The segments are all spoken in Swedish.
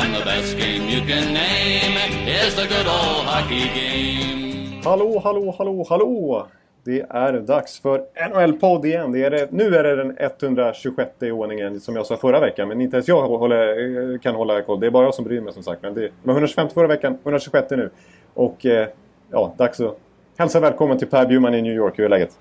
And the best game you can name is the good old hockey game. Hallå, hallå, hallå, hallå! Det är dags för NHL-podd igen. Det är det, nu är det den 126 i ordningen som jag sa förra veckan. Men inte ens jag håller, eh, kan hålla koll. Det är bara jag som bryr mig som sagt. Men det var 150 förra veckan, 126 nu. Och eh, ja, dags att hälsa välkommen till Per Bjurman i New York. Hur är läget?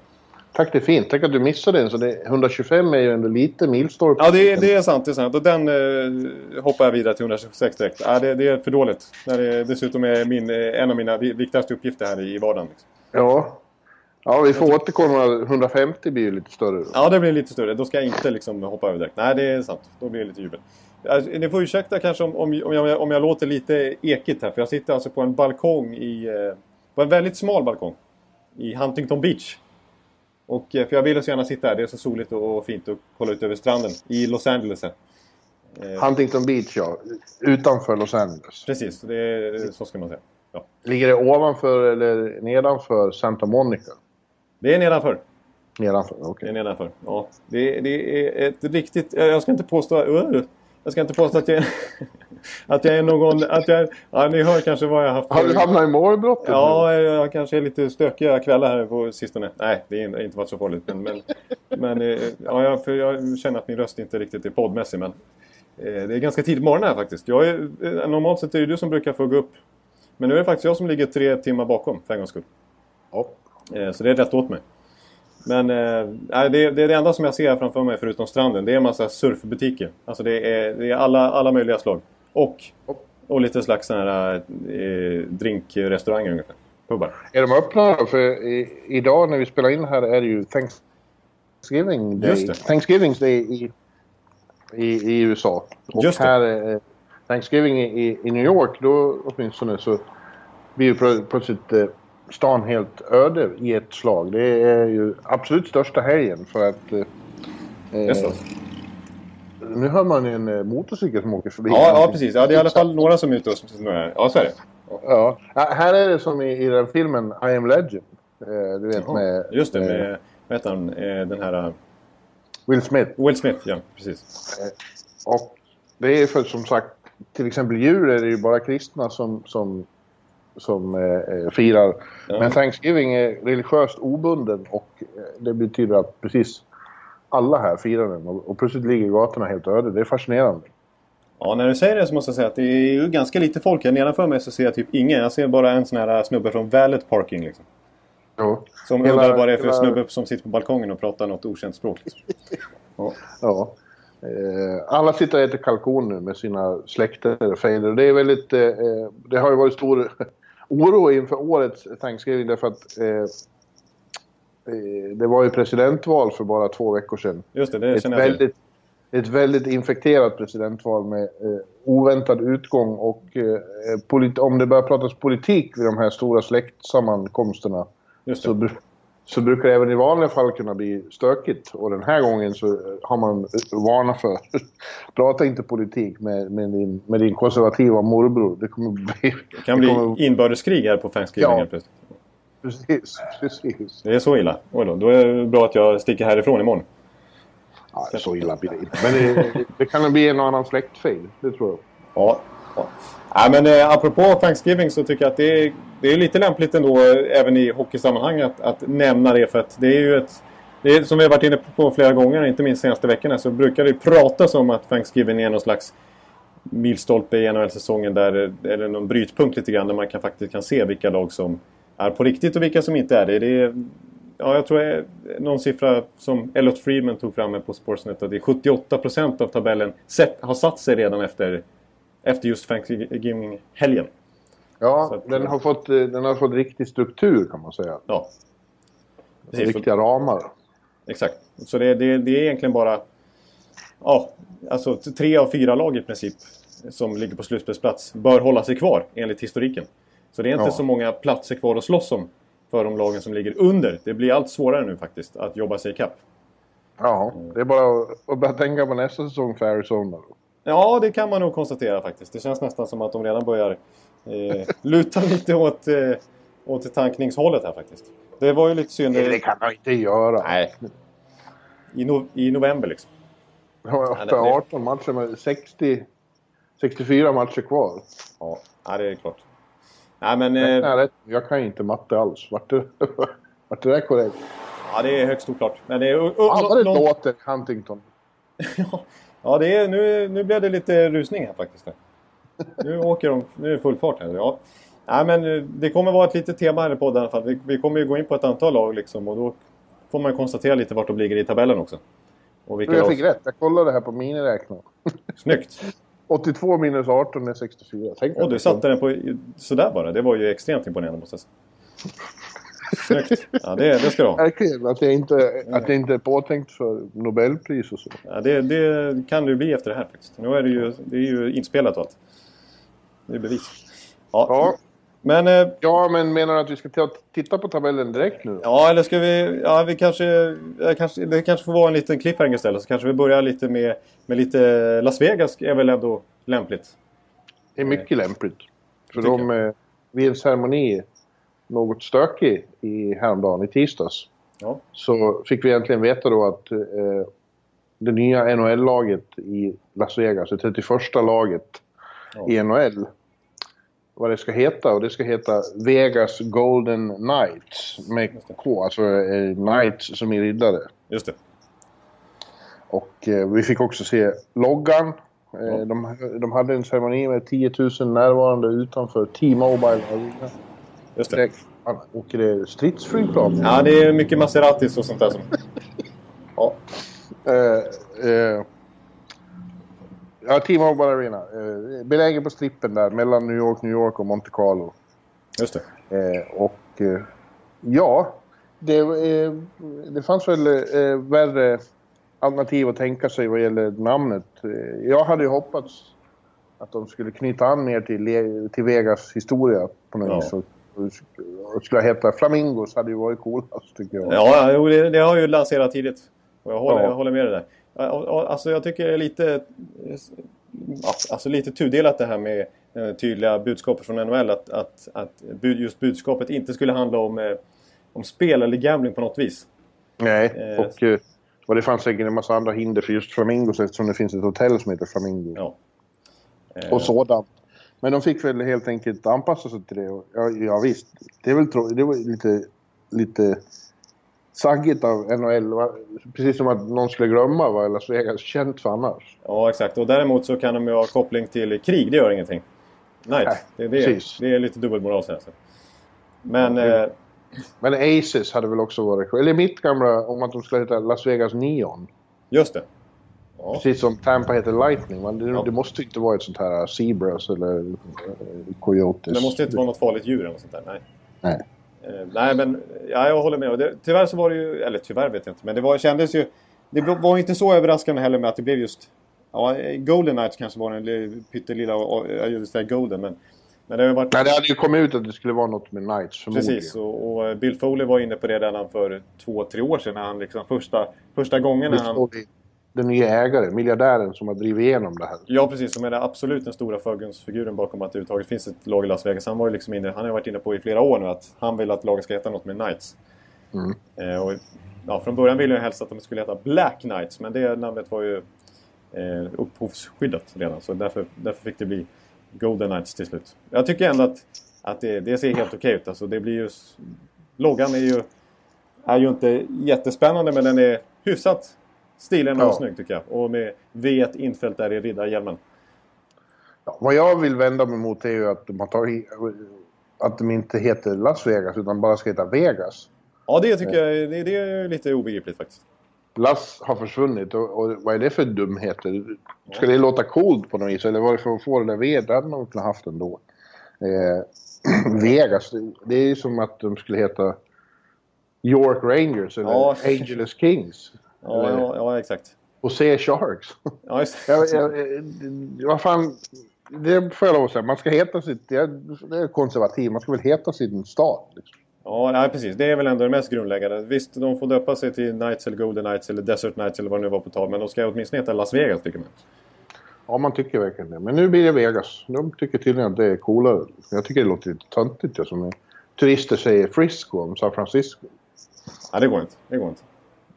Tack, det är fint. Tänk att du missade den. Så det, 125 är ju ändå lite milstolpe. Ja, det, är- det är sant. Det är sant. Och den eh, hoppar jag vidare till 126 direkt. Ja, det, det är för dåligt. När det dessutom är min, eh, en av mina vi- viktigaste uppgifter här i vardagen. Liksom. Ja. Ja, vi får återkomma. 150 blir ju lite större då. Ja, det blir lite större. Då ska jag inte liksom hoppa över direkt. Nej, det är sant. Då blir det lite jubel. Alltså, ni får ursäkta kanske om, om, om, jag, om jag låter lite ekigt här. För jag sitter alltså på en balkong i... Eh, på en väldigt smal balkong. I Huntington Beach. Och, eh, för jag ville så gärna sitta här. Det är så soligt och, och fint att kolla ut över stranden. I Los Angeles. Eh, Huntington Beach, ja. Utanför Los Angeles. precis, det är, så ska man säga. Ja. Ligger det ovanför eller nedanför Santa Monica? Det är nedanför. Nedanför, Det är okej. nedanför. Ja. Det, det är ett riktigt... Jag ska inte påstå... Jag ska inte påstå att jag, att jag är någon... Att jag, ja, ni hör kanske vad jag har haft... Har du hamnat i målbrottet? Ja, jag kanske är lite stökiga kvällar här på sistone. Nej, det har inte varit så farligt. Men, men, men eh, ja, jag, för jag känner att min röst inte riktigt är poddmässig. Men eh, det är ganska tidigt på morgonen här faktiskt. Jag är, eh, normalt sett är det du som brukar få gå upp. Men nu är det faktiskt jag som ligger tre timmar bakom för en gångs skull. Ja. Så det är rätt åt mig. Men eh, det är det enda som jag ser här framför mig förutom stranden. Det är en massa surfbutiker. Alltså det är, det är alla, alla möjliga slag. Och, och lite slags sådana här eh, drinkrestauranger ungefär. Pubbar. Är de öppna då? För i, idag när vi spelar in här är det ju Thanksgiving Day. Thanksgiving Day i, i, i USA. Och Just det. här är Thanksgiving i, i New York, då åtminstone så blir ju plö- plötsligt eh, stan helt öde i ett slag. Det är ju absolut största helgen för att... Eh. Nu hör man en eh, motorcykel som åker förbi. Ja, ja, precis. Ja, det är i alla fall några som är ute och snurrar. Ja, så är det. Ja. Här är det som i, i den filmen I am legend. Eh, du vet Ja, med... Just det, eh, med vad heter han? Eh, Den här... eh, Will Smith. Will Smith, ja. Precis. Och det är för som sagt, till exempel djur är det ju bara kristna som, som, som eh, eh, firar. Ja. Men Thanksgiving är religiöst obunden och eh, det betyder att precis alla här firar den. Och, och plötsligt ligger gatorna helt öde. Det är fascinerande. Ja, när du säger det så måste jag säga att det är ju ganska lite folk här. Nedanför mig så ser jag typ ingen. Jag ser bara en sån här snubbe från Valet Parking liksom. Ja. Som Hela- undrar vad det är för hela- snubbe som sitter på balkongen och pratar något okänt språk. Liksom. Ja. ja. Eh, alla sitter och äter kalkon nu med sina släkter och fejder. Det är väldigt... Eh, eh, det har ju varit stor oro inför årets Thanksgiving därför att det var ju presidentval för bara två veckor sedan. Just det, det ett känner jag till. väldigt, ett väldigt infekterat presidentval med eh, oväntad utgång och eh, polit- om det börjar pratas politik vid de här stora släktsammankomsterna så, det. så brukar det även i vanliga fall kunna bli stökigt. Och den här gången så eh, har man eh, varnat för prata inte politik med, med, din, med din konservativa morbror. Det kommer bli... Det kan bli kommer, inbördeskrig här på Thanksgiving Ja. plötsligt. Precis, precis. Det är så illa. Oj då. Då är det bra att jag sticker härifrån imorgon. Ja, så illa blir det inte. Men det, det kan bli en annan släktfejd, det tror jag. Ja. ja. Nej, men eh, apropå Thanksgiving så tycker jag att det är, det är lite lämpligt ändå eh, även i hockeysammanhang att, att nämna det för att det är ju ett det är, som vi har varit inne på flera gånger, inte minst senaste veckorna, så brukar det pratas om att Thanksgiving är någon slags milstolpe i NHL-säsongen där, eller någon brytpunkt lite grann där man kan, faktiskt kan se vilka lag som är på riktigt och vilka som inte är det. det är, ja, jag tror är någon siffra som Elliot Friedman tog fram på Sportsnet att det är 78% av tabellen sett, har satt sig redan efter, efter just Thanksgiving-helgen. Ja, att- den, har fått, eh, den har fått riktig struktur kan man säga. Ja, Precis. Riktiga ramar. exakt. Så det, det, det är egentligen bara ja, alltså tre av fyra lag i princip som ligger på slutspelsplats bör hålla sig kvar enligt historiken. Så det är inte Ja. så många platser kvar att slåss om för de lagen som ligger under. Det blir allt svårare nu faktiskt att jobba sig ikapp. Ja, det är bara att- börja tänka på nästa säsong för Arizona. Ja, det kan man nog konstatera faktiskt. Det känns nästan som att de redan börjar eh, luta lite åt, eh, åt tankningshållet här faktiskt. Det var ju lite synd. Det kan man inte göra. Nej. I, no I november liksom. Ja, det- 18 matcher med 60, 64 matcher kvar. Ja det är klart. Nej, men Jag, eh, jag kan inte matte alls. Vart det, vart det där korrekt? ja, det är högst oklart. Men det är... Uh, Ja, vad det långt- låter Huntington. Ja, det är, nu, nu blev det lite rusning här faktiskt. Nu åker de, nu är det full fart här. Ja. Nej, men eh, det kommer vara ett litet tema här i podden i alla fall. Vi, vi kommer ju gå in på ett antal lag liksom och då får man konstatera lite vart de ligger i tabellen också. Och vilka Jag lag... fick rätt. Jag kollade här på miniräknaren. Snyggt! 82 minus 18 är 64. Tänk Och du satte den på sådär bara. Det var ju extremt imponerande måste jag säga. Snyggt! Ja, det, det ska du ha. Verkligen. Att jag inte, att jag inte är påtänkt för Nobelpris och så. Ja, det, det kan du bli efter det här faktiskt. Nu är det ju, det är ju inspelat och allt. Det är bevis. Ja, Ja, men... eh, ja men menar du att vi ska ta- titta på tabellen direkt nu? Ja, eller ska vi... Ja, vi kanske, kanske... Det kanske får vara en liten cliffhanger istället. Så kanske vi börjar lite med, med lite... Las Vegas är väl ändå lämpligt. Det är mycket lämpligt. För de, eh, vid en ceremoni, något stökig i häromdagen, i tisdags, Ja, så fick vi äntligen veta då att eh, det nya NHL-laget i Las Vegas, det 31 laget Ja. i NHL, vad det ska heta. Och det ska heta Vegas Golden Knights med K, alltså eh, Knights som är riddare. just det. Och eh, vi fick också se loggan. Eh, Ja. de, de hade en ceremoni med 10 000 närvarande utanför T-Mobile Arena. Just det. Fan, Åker det stridsflygplan? Ja, det är mycket Maseratis och sånt där som... Ja, Eh, ja, T-Mobile Arena. Eh, belägen på strippen där mellan New York, New York och Monte Carlo. just det. Eh, och eh, ja, det, eh, det fanns väl eh, värre alternativ att tänka sig vad gäller namnet. Eh, jag hade ju hoppats att de skulle knyta an mer till, till Vegas historia på något Ja. vis. Och, skulle heta Flamingos hade ju varit coolast tycker jag. Ja, ja jo, det, det har ju lanserat tidigt. Och jag håller, Ja. jag håller med dig där. Alltså jag tycker det är lite... ja, Alltså lite tudelat det här med eh, tydliga budskapet från NHL. Att, att, att just budskapet inte skulle handla om, eh, om spel eller gambling på något vis. Nej, Eh, och, eh, och det fanns säkert en massa andra hinder för just Flamingos eftersom det finns ett hotell som heter Flamingo. Ja. Eh, Och sådant. Men de fick väl helt enkelt anpassa sig till det. Ja, ja visst, det är väl tro- det var lite, lite saggigt av NHL. va? Precis som att någon skulle glömma vad Las Vegas känt för annars. Ja, exakt. Och däremot så kan de ju ha koppling till krig. Det gör ingenting. Nej, Nej, det, det, är, det är lite dubbelmoral sen. Men... Ja, eh, Men Aces hade väl också varit Eller mitt gamla om att de skulle heta Las Vegas Neon. just det. Ja. Precis som Tampa heter Lightning. Men det, Ja. det måste inte vara ett sånt här Zebras eller eh, Coyotes. Det måste inte vara något farligt djur eller något sånt där. Nej. Nej. Eh, nej, men ja, jag håller med. Det, tyvärr så var det ju... Eller tyvärr vet jag inte. Men det var, kändes ju... Det var inte så överraskande heller med att det blev just... Ja, Golden Knights kanske var den li- pyttelilla... Jag just säga Golden, men... Men det varit... Nej, det hade ju kommit ut att det skulle vara något med Knights förmodligen. Precis, och, och Bill Foley var inne på det redan för två, tre år sedan. När han liksom första, första gången när han... Den nya ägaren, miljardären som har drivit igenom det här. Ja, precis. Som är det absolut den stora förgrundsfiguren bakom att det överhuvudtaget finns ett lag i Las Vegas. Han, var ju liksom inne, han har varit inne på i flera år nu att han vill att laget ska heta något med Knights. Mm. Eh, och, ja, från början ville jag helst att de skulle heta Black Knights, men det namnet var ju eh, upphovsskyddat redan. Så därför, därför fick det bli Golden Knights till slut. Jag tycker ändå att, att det, det ser helt okej ut. Alltså, det blir ju, loggan är ju, är ju inte jättespännande, men den är hyfsat stilen och Ja. snygg tycker jag. Och med V1 infällt där i riddarhjälmen. Ja, vad jag vill vända mig mot är ju att de har tagit... Att de inte heter Las Vegas utan bara ska heta Vegas. Ja, det tycker jag det, det är lite obegripligt faktiskt. Las har försvunnit och, och vad är det för dumheter? Ska det låta coolt på något vis eller var det för att få det där V? Det hade de kunnat haft ändå. Eh, Vegas, det, det är ju som att de skulle heta York Rangers eller Ja. Angeles Kings. Ja, ja, ja exakt. Jose Sharks. Ja, just jag, jag, eh, vad fan, det får jag lov att säga. Man ska heta sitt... Det är, konservativ. Man ska väl heta sin stad. Liksom. Ja, nej, precis. Det är väl ändå det mest grundläggande. Visst, de får döpa sig till Knights eller Golden Knights eller Desert Knights eller vad det nu var på tal. Men de ska åtminstone heta Las Vegas, tycker man. Ja, man tycker verkligen det. Men nu blir det Vegas. De tycker tydligen att det är coolare. Jag tycker det låter lite töntigt. Som turister säger Frisco om San Francisco. Nej, det går inte. Det går inte.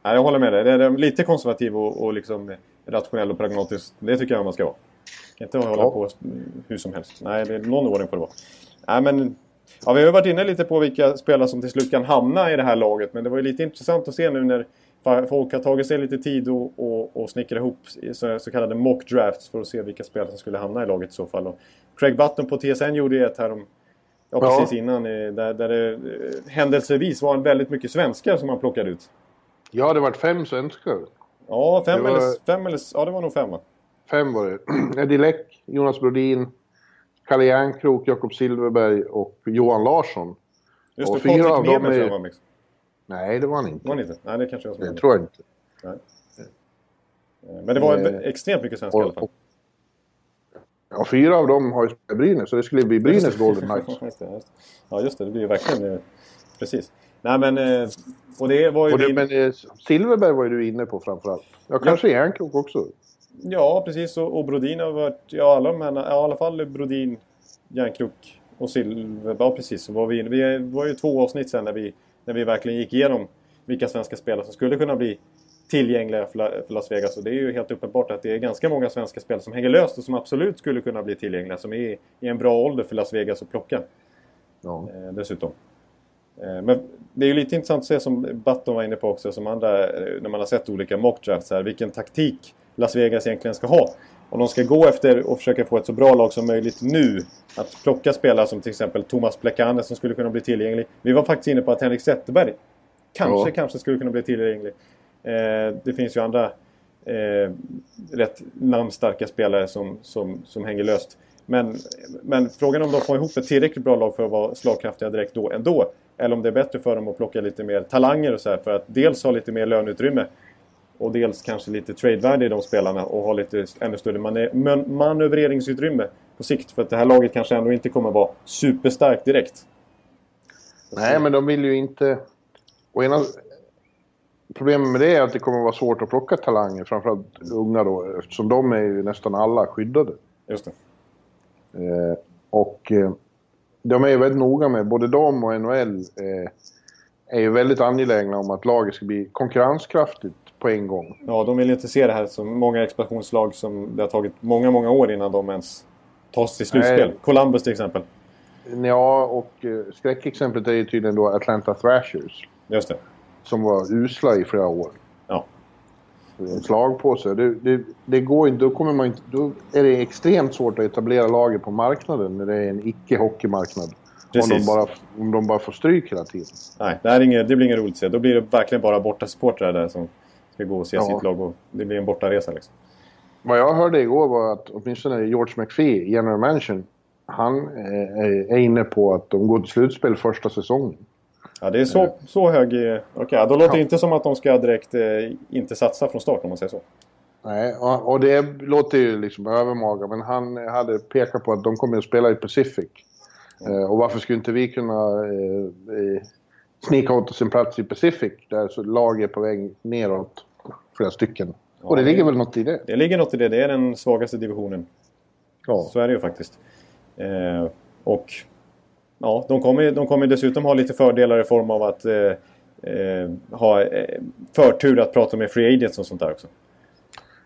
Nej, jag håller med dig. Det är lite konservativ och, och liksom rationell och pragmatisk. Det tycker jag man ska vara. Inte hålla ja. på hur som helst. Nej, det är någon ordning på det vara. Nej, men... Ja, vi har varit inne lite på vilka spelare som till slut kan hamna i det här laget. Men det var ju lite intressant att se nu när folk har tagit sig lite tid och, och, och snickra ihop så, så kallade mock drafts för att se vilka spelare som skulle hamna i laget i så fall. Och Craig Button på TSN gjorde ju ett här om, ja, precis ja. innan där, där det eh, händelsevis var en väldigt mycket svenskar som man plockade ut. Ja, det var fem svenskar. Ja, fem, var... eller, fem eller... Ja, det var nog fem va? Fem var det. Eddie Läck, Jonas Brodin, Kalle Järnkrok, Jakob Silverberg och Johan Larsson. Just det, och fyra av dem är... var mix. Nej, det var han inte. Var han inte? Nej, det kanske jag Det tror jag inte. Nej. Men det var eh, extremt mycket svenskar i alla fall. Ja, fyra av dem har ju spelat Brynäs, så det skulle bli Brynäs Golden Knights. Ja, just det. Det blir ju verkligen... Eh, precis. Nej, men... Eh, och det var ju... Och det. Men Silverberg var ju du inne på framförallt. Ja, kanske ja. Järnkrok också. Ja, precis. Och, och Brodin har varit... Ja, alla men, ja, i alla fall Brodin, Järnkrok och Silver. Ja, precis. Så var vi, inne. vi var ju två avsnitt sen när vi, när vi verkligen gick igenom vilka svenska spelare som skulle kunna bli tillgängliga för Las Vegas. Och det är ju helt uppenbart att det är ganska många svenska spelare som hänger löst och som absolut skulle kunna bli tillgängliga. Som är i en bra ålder för Las Vegas att plocka. Ja. Eh, dessutom. Eh, men det är ju lite intressant att se som Button var inne på också, som andra, eh, när man har sett olika mockdrafts här, vilken taktik Las Vegas egentligen ska ha. Om de ska gå efter och försöka få ett så bra lag som möjligt nu. Att plocka spelare som till exempel Thomas Plekane som skulle kunna bli tillgänglig. Vi var faktiskt inne på att Henrik Zetterberg kanske, ja. kanske skulle kunna bli tillgänglig. Eh, det finns ju andra eh, rätt namnstarka spelare som, som, som hänger löst. Men, men frågan om de får ihop ett tillräckligt bra lag för att vara slagkraftiga direkt då ändå. Eller om det är bättre för dem att plocka lite mer talanger och så här, för att dels ha lite mer löneutrymme och dels kanske lite tradevärde i de spelarna och ha lite ännu större man manövreringsutrymme på sikt. För att det här laget kanske ändå inte kommer vara superstarkt direkt. Nej, men de vill ju inte... Och ena... Problemet med det är att det kommer vara svårt att plocka talanger, framförallt unga då, eftersom de är ju nästan alla skyddade. Just det. Eh, och eh, de är ju väldigt noga med, både de och NHL eh, är ju väldigt angelägna om att laget ska bli konkurrenskraftigt på en gång. Ja, de vill inte se det här som många expansionslag som det har tagit många, många år innan de ens tar sig till slutspel. Nej. Columbus till exempel. Ja, och eh, skräckexemplet är ju tydligen då Atlanta Thrashers. Just det. Som var usla i flera år. Ja. Slag på sig. Det, det, det, går inte, då, kommer man inte, då är det extremt svårt att etablera lager på marknaden när det är en icke-hockeymarknad. Om de, bara, om de bara får stryk hela tiden. Nej, det, är inget, det blir inget roligt att se. Då blir det verkligen bara borta supportrar där som ska gå och se ja. sitt lag. Och det blir en bortaresa liksom. Vad jag hörde igår var att åtminstone George McPhee, general manager, han är inne på att de går till slutspel första säsongen. Ja, det är så, så hög... Okej, okay, då låter det inte som att de ska direkt eh, inte satsa från start om man säger så. Nej, och, och det låter ju liksom övermaga, men han hade pekat på att de kommer att spela i Pacific. Mm. Eh, och varför skulle inte vi kunna eh, eh snika åt oss en plats i Pacific, där så lag är på väg neråt, flera stycken. Ja, och det, det ligger väl något i det? Det ligger något i det. Det är den svagaste divisionen. Ja. Så är det ju faktiskt. Eh, och ja, de kommer, de kommer dessutom ha lite fördelar i form av att eh, eh, ha eh, förtur att prata med free agents och sånt där också.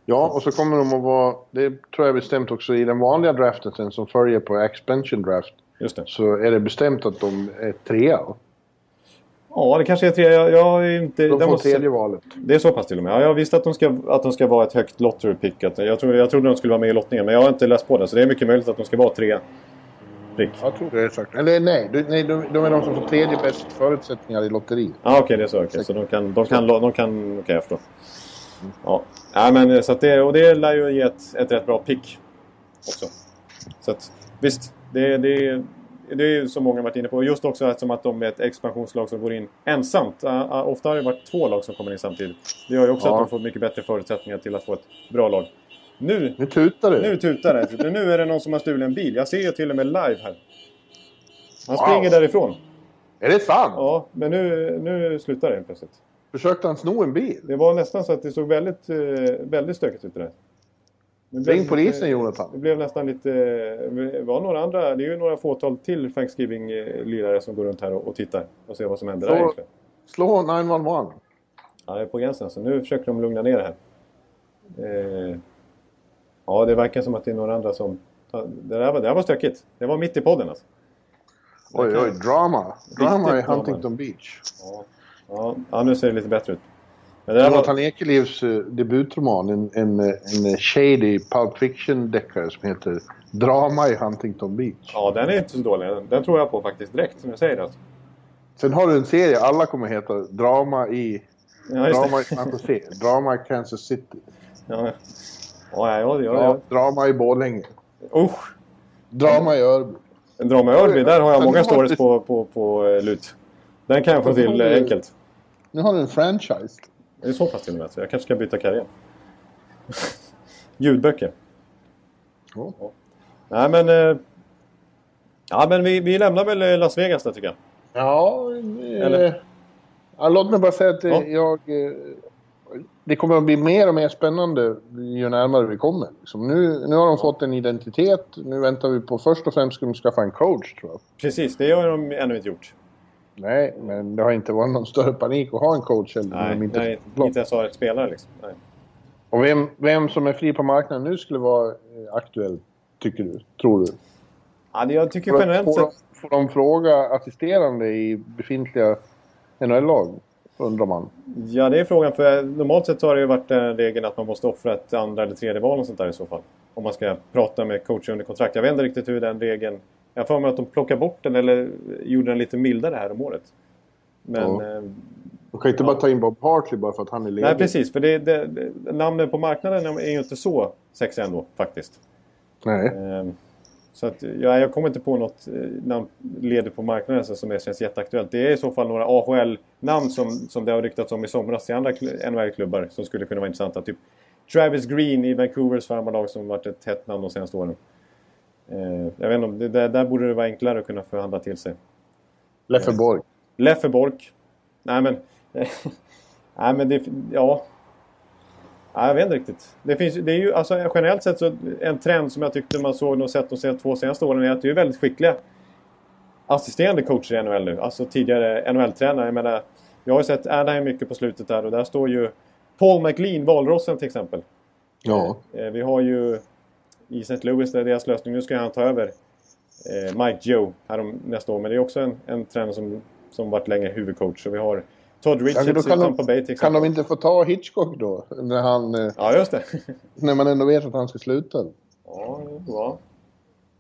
Ja, och så kommer de att vara, det tror jag bestämt också i den vanliga draften sen som följer på expansion draft. Just det. Så är det bestämt att de är trea. Ja, det kanske är tre. Jag, jag är inte... De får måste... tredje valet. Det är så pass till och med. Ja, jag visste att de ska, att de ska vara ett högt lottery pick. Jag, trodde, jag trodde de skulle vara med i lottningen, men jag har inte läst på det. Så det är mycket möjligt att de ska vara tre. Prick. Jag tror det är sagt. Eller nej, nej de, de är de som får tredje bäst förutsättningar i lotteriet. Ja, ah, okej, okay, det är så. Okay. Så de kan... De kan, de kan okej, okay, jag förstår. Mm. Ja. ja, men så att det... Och det lär ju ge ett, ett rätt bra pick också. Så att visst, det, det, det är ju som många varit inne på. Just också eftersom att de är ett expansionslag som går in ensamt. Ofta har det varit två lag som kommer in samtidigt. Det gör ju också ja. att de får mycket bättre förutsättningar till att få ett bra lag. Nu, Nu tutar det. nu tutar det. Nu är det någon som har stulit en bil. Jag ser ju till och med live här. Han Wow. springer därifrån. Är det sant? Ja, men nu, nu slutar det plötsligt. Försökte han sno en bil? Det var nästan så att det såg väldigt, eh, väldigt stökigt ut det där. Det Ring polisen Det Jonathan. blev nästan lite... Det var några andra... Det är ju några fåtal till Thanksgiving-lirare som går runt här och, och tittar och ser vad som händer där Så- egentligen. Slå 911. Ja, det är på gränsen. Så nu försöker de lugna ner det här. Eh, ja, det verkar som att det är några andra som... Det där var, det där var stökigt. Det var mitt i podden alltså. Oj, oj, drama. Drama i. Huntington Beach. Ja, ja, ja, nu ser det lite bättre ut. Men det var, Jonathan Ekelivs eh, debutroman, en, en, eh, en shady Pulp Fiction-deckare som heter Drama i Huntington Beach. ja, den är inte så dålig. Den, tror jag på faktiskt direkt, som jag säger. Alltså. Sen har du en serie, alla kommer heta Drama i... Ja, Drama i det. San Jose, Drama i Kansas City, Ja, ja, ja, ja, ja, Drama i Borlänge, Usch! Drama i Örby. Drama i Örby, där har jag många stories på, på, på eh, lut. Den kan jag få till eh, enkelt. Nu har du en franchise. Det är så pass till och med, så jag kanske ska byta karriär. Ljudböcker. Ja. Nej men... eh, Ja men vi, vi lämnar väl Las Vegas där tycker jag. Ja, Eller? ja, låt mig bara säga att Ja. jag... Det kommer att bli mer och mer spännande ju närmare vi kommer. Liksom nu, nu har de fått en identitet. Nu väntar vi på först och främst ska de skaffa en coach tror jag. Precis, det har de ännu inte gjort. Nej, men det har inte varit någon större panik att ha en coach. Eller Nej, inte nej inte ens har ett spelare liksom. Nej. Och vem, vem som är fri på marknaden nu skulle vara eh, aktuell, tycker du? Tror du? Ja, jag tycker generellt sett... får de fråga assisterande i befintliga NHL-lag? Undrar man. Ja, det är frågan. För normalt sett har det ju varit regeln att man måste offra ett andra eller tredje val och sånt där i så fall. Om man ska prata med coacher under kontrakt. Jag vet inte riktigt hur den regeln... Jag för mig att de plockade bort den eller gjorde den lite mildare här om året. Men... Ja. eh, De kan inte bara ta in Bob Hartley bara för att han är ledig. Nej, precis. För det, det, namnen på marknaden är ju inte så sexiga ändå, faktiskt. Nej. Ehm, Så att, ja, jag kommer inte på något eh, namn ledig på marknaden så som är, känns jätteaktuellt. Det är i så fall några AHL-namn som, som det har ryktats om i somras i andra kl- NHL-klubbar som skulle kunna vara intressanta. Typ Travis Green i Vancouvers farmarlag som varit ett hett namn de senaste åren. Eh, jag vet inte, om det, där, där borde det vara enklare att kunna förhandla till sig. Leffe Borg. Leffe Bork. Nej men... nej men det... Ja. Nej, jag vet inte riktigt. Det, finns, det är ju alltså generellt sett så en trend som jag tyckte man såg och sett de senaste- två senaste åren är att det är väldigt skickliga assisterande coacher i NHL nu. Alltså tidigare NHL-tränare. Jag menar, jag har ju sett Anaheim mycket på slutet där och där står ju Paul McLean, valrossen till exempel. Ja. Eh, Vi har ju i St. Louis, det är deras lösning. Nu ska han ta över eh, Mike Joe här om nästa år. Men det är också en, en tränare som, som varit länge huvudcoach. Så vi har Todd Ja, Richards då i kan, Tampa de, Bay till kan de inte få ta Hitchcock då? När, han, eh, Ja, just det. när man ändå vet att han ska sluta. ja, ja.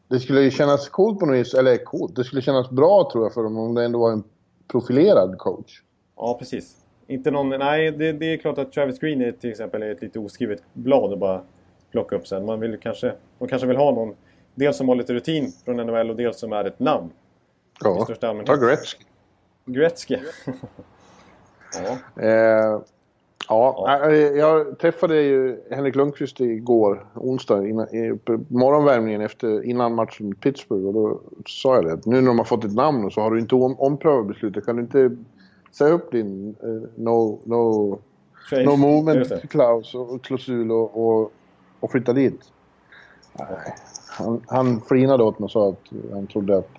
Det skulle ju kännas coolt på något vis. Eller coolt. Det skulle kännas bra tror jag för dem om det ändå var en profilerad coach. ja, precis. Inte någon, nej, det, det är klart att Travis Green är, till exempel är ett lite oskrivet blad att bara plocka upp sen. Man vill kanske, de kanske vill ha någon, dels som har lite rutin från NHL och dels som är ett namn. Ja. Ta Gretzky. Gretzky. ja. Eh, ja, eh, jag träffade ju Henrik Lundqvist igår, onsdag, innan, i, morgonvärmningen efter, innan matchen mot Pittsburgh. Och då sa jag det, att nu när de har fått ett namn så har du inte om, omprövat beslutet. Kan du inte säga upp din eh, no, no, Trade. no det. clause och klausul och, och, och flytta dit? Nej. Han, han flinade åt mig och sa att han trodde att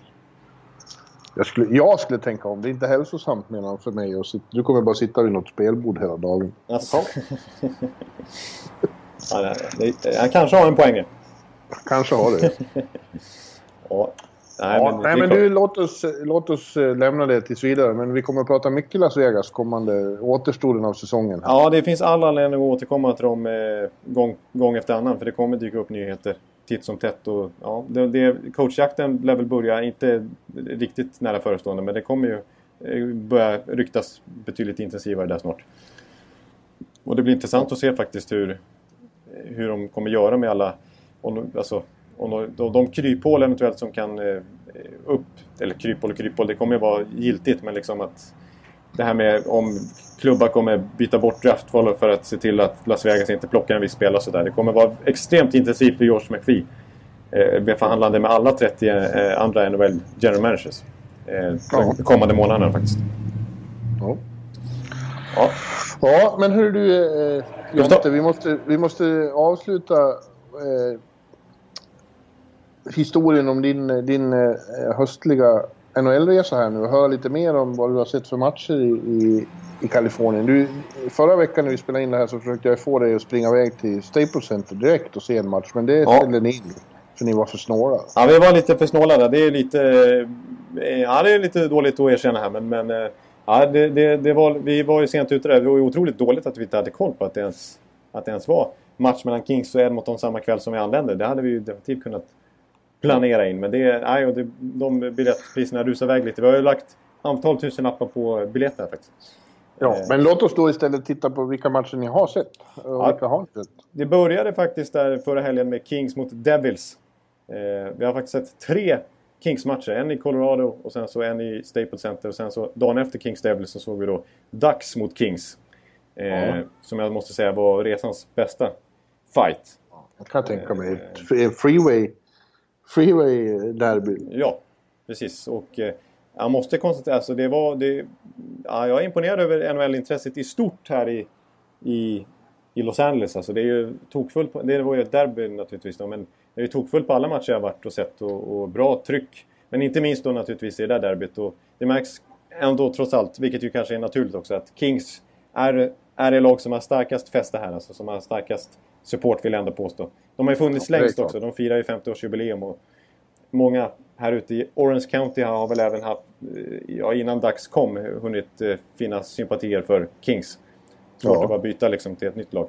jag skulle, jag skulle tänka om. Det är inte hälsosamt menar han för mig. Och sit, du kommer bara sitta vid något spelbord hela dagen. Alltså. ja, nej, det, han kanske har en poäng. Kanske har det. Ja. Nej, ja, men, nej, men du, låt oss, låt oss eh, lämna det tills vidare. Men vi kommer att prata mycket Las Vegas kommande återstoden av säsongen. Ja, det finns all anledning att återkomma till dem eh, gång, gång efter annan. För det kommer dyka upp nyheter titt som tätt. Och, ja, det, det, coachjakten lär väl börja, inte riktigt nära förestående, men det kommer ju eh, börja ryktas betydligt intensivare där snart. Och det blir intressant att se faktiskt hur, hur de kommer göra med alla... Om, alltså, om de, de, kryphål eventuellt som kan eh, upp... Eller kryphål och kryphål, det kommer ju vara giltigt men liksom att det här med om klubbar kommer byta bort draftval för att se till att Las Vegas inte plockar en viss spelare och sådär. Det kommer vara extremt intensivt för George McPhee. Eh, förhandlande med alla 30 eh, andra NHL general managers. Eh, ja. De kommande månaderna faktiskt. Ja. Ja, ja men hur du eh, Jonte, vi måste, vi måste avsluta eh, historien om din, din eh, höstliga NHL-resa här nu och höra lite mer om vad du har sett för matcher i, i, i Kalifornien. Du, förra veckan när vi spelade in det här så försökte jag få dig att springa iväg till Staples Center direkt och se en match, men det ja. ställde ni in. För ni var för snåla. Ja, vi var lite för snåla Det är lite... Eh, ja, det är lite dåligt att erkänna här, men... men eh, ja, det, det, det var, vi var ju sent ute där. Det var ju otroligt dåligt att vi inte hade koll på att det ens, att det ens var match mellan Kings och Edmonton samma kväll som vi anlände. Det hade vi ju definitivt kunnat planera in. Men det, nej, och det, de biljettpriserna rusar iväg lite. Vi har ju lagt antal tusen lappar på biljetter faktiskt. Ja, eh. men låt oss då istället titta på vilka matcher ni har sett. Och ja, vilka har sett. Det började faktiskt där förra helgen med Kings mot Devils. Eh, vi har faktiskt sett tre Kings-matcher. En i Colorado och sen så en i Staples Center. Och sen så dagen efter Kings Devils så såg vi då Ducks mot Kings. Eh, ja. Som jag måste säga var resans bästa fight. Jag kan tänka mig. Eh, freeway freeway eh, derby. Ja, precis. Och eh, jag måste konstatera, alltså det var... Det, ja, jag är imponerad över NHL-intresset i stort här i, i, i Los Angeles. Alltså det är ju tokfullt. På, det var ju ett derby naturligtvis då, men det är ju tokfullt på alla matcher jag varit och sett och, och, bra tryck. Men inte minst då naturligtvis i det där derbyt. Och det märks ändå trots allt, vilket ju kanske är naturligt också, att Kings är, är det lag som har starkast fäste här. Alltså som har starkast support vill jag ändå påstå. De har ju funnits ja, längst också. De firar ju 50-årsjubileum. Och många här ute i Orange County har väl även haft, eh, ja, innan dags kom, hunnit eh, finnas sympatier för Kings. Svårt ja. att bara byta liksom till ett nytt lag.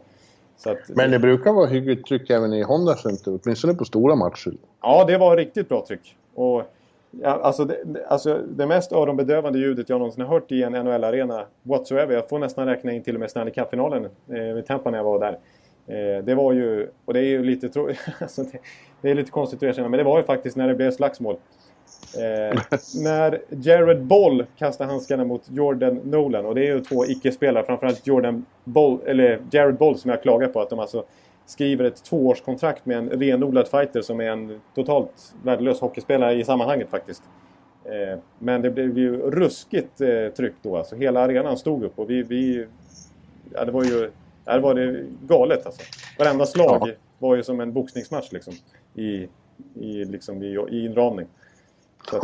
Att, Men det brukar vara hyggligt tryck även i Honda Center, åtminstone på stora matcher. Ja, det var riktigt bra tryck. Och, ja, alltså, det, alltså, det mest öronbedövande ljudet jag någonsin har hört i en NHL-arena whatsoever. Jag får nästan räkna in till och med Stanley Cup-finalen eh, i Tampa när jag var där. Eh, det var ju, och det är ju lite, tro, alltså det, det, är lite konstigt att erkänna, men det var ju faktiskt när det blev slagsmål. Eh, när Jared Boll kastade handskarna mot Jordan Nolan, och det är ju två icke-spelare, framförallt Jordan Boll, eller Jared Boll som jag klagar på att de alltså skriver ett tvåårskontrakt med en renodlad fighter som är en totalt värdelös hockeyspelare i sammanhanget faktiskt. Eh, men det blev ju ruskigt eh, tryck då, alltså hela arenan stod upp och vi, vi ja, det var ju där var det galet alltså. Varenda slag ja. var ju som en boxningsmatch liksom. I, i, liksom, i, i inramning. Så att,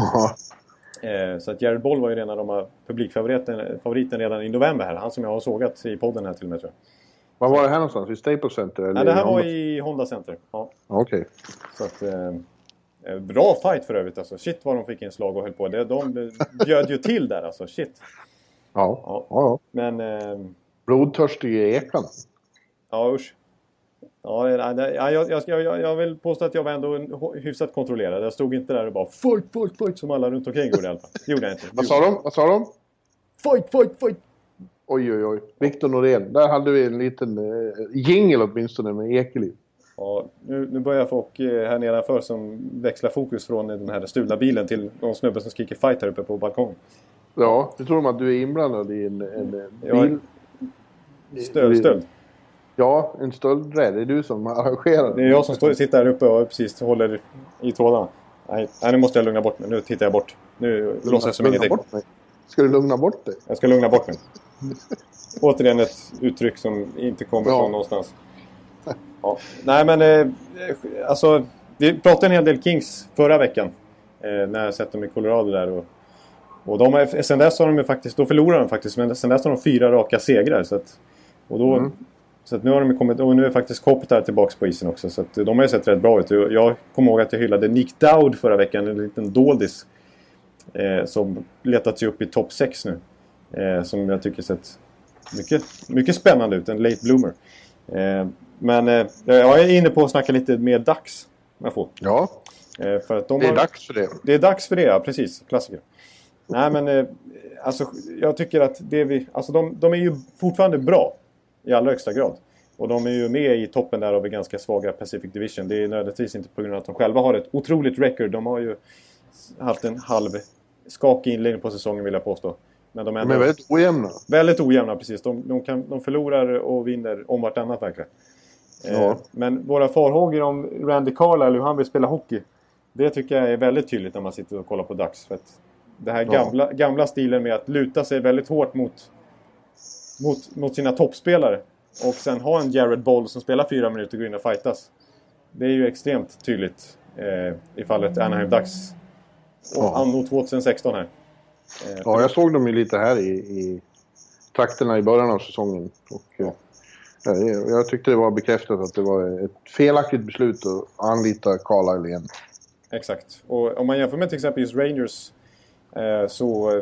eh, så att Jared Boll var ju redan de publikfavoriten favoriten redan i november här. Han som jag har sågat i podden här till och med tror jag. Var var det här någonstans? I Staples Center? Eller Nej, det här var i Honda Center. Ja. Okej. Okay. Så att... Eh, eh, Bra fight för övrigt alltså. Shit vad de fick in slag och höll på. De bjöd ju till där alltså. Shit. Ja. ja. ja. Men... Eh, Blodtörstige ekan. Ja, usch. Ja, jag, jag, jag, jag vill påstå att jag var ändå hyfsat kontrollerad. Jag stod inte där och bara fight, fight, fight som alla runt omkring gjorde i alla fall. Gjorde jag inte. Vad sa de? Vad sa de? Fight, fight, fight! Oj, oj, oj. Viktor Norén. Där hade vi en liten uh, jingel åtminstone med Ekeliv. Ja, nu, nu börjar folk uh, här nedanför som växlar fokus från den här stulna bilen till någon snubbe som skriker fight här uppe på balkongen. Ja, det tror de att du är inblandad i en, en bil... Stöld, stöld? Ja, en. Det är du som arrangerar. Det är jag som står, sitter här uppe och precis håller i trådarna. Nej, nej, nu måste jag lugna bort mig. Nu tittar jag bort. Nu låtsas jag som ingenting. Bort mig. Ska du lugna bort dig? Jag ska lugna bort mig. Återigen ett uttryck som inte kommer ja. från någonstans. Ja. Nej, men eh, alltså... Vi pratade en hel del Kings förra veckan. Eh, när jag sett dem i Colorado där. Och, och de, sen dess har de ju faktiskt... Då förlorade de faktiskt. Men sen dess har de fyra raka segrar. Så att, och då, mm. Så att nu har de kommit, och nu är faktiskt Kopitar tillbaka på isen också. Så de har ju sett rätt bra ut. Jag kommer ihåg att jag hyllade Nick Dowd förra veckan, en liten doldis. Eh, som letat sig upp i topp 6 nu. Eh, som jag tycker sett mycket, mycket spännande ut, en late bloomer. Eh, men eh, jag är inne på att snacka lite mer dags. Om jag får. Ja, eh, för att de det är har, dags för det. Det är dags för det, ja precis. Klassiker. Nej men eh, alltså, jag tycker att det vi, alltså de, de är ju fortfarande bra i allra högsta grad. Och de är ju med i toppen där av en ganska svaga Pacific Division. Det är nödvändigtvis inte på grund av att de själva har ett otroligt record. De har ju haft en halv skakig inledning på säsongen vill jag påstå. Men de är, De är väldigt ojämna. väldigt ojämna, precis. De, de, kan, de förlorar och vinner om vartannat verkligen. Eh, Ja. Men våra farhågor om Randy Carlisle, hur han vill spela hockey. Det tycker jag är väldigt tydligt när man sitter och kollar på Dags. För att det här Ja. gamla, gamla stilen med att luta sig väldigt hårt mot, mot, mot sina toppspelare. Och sen ha en Jared Boll som spelar fyra minuter och går in och fightas. Det är ju extremt tydligt eh, i fallet Anaheim Ducks. Och Ja. anno 2016 här. Eh, Ja, jag såg dem ju lite här i, i trakterna i början av säsongen. Och, eh, ja, jag- jag tyckte det var bekräftat att det var ett felaktigt beslut att anlita Carlisle igen. Exakt. Och om man jämför med till exempel just Rangers eh, så...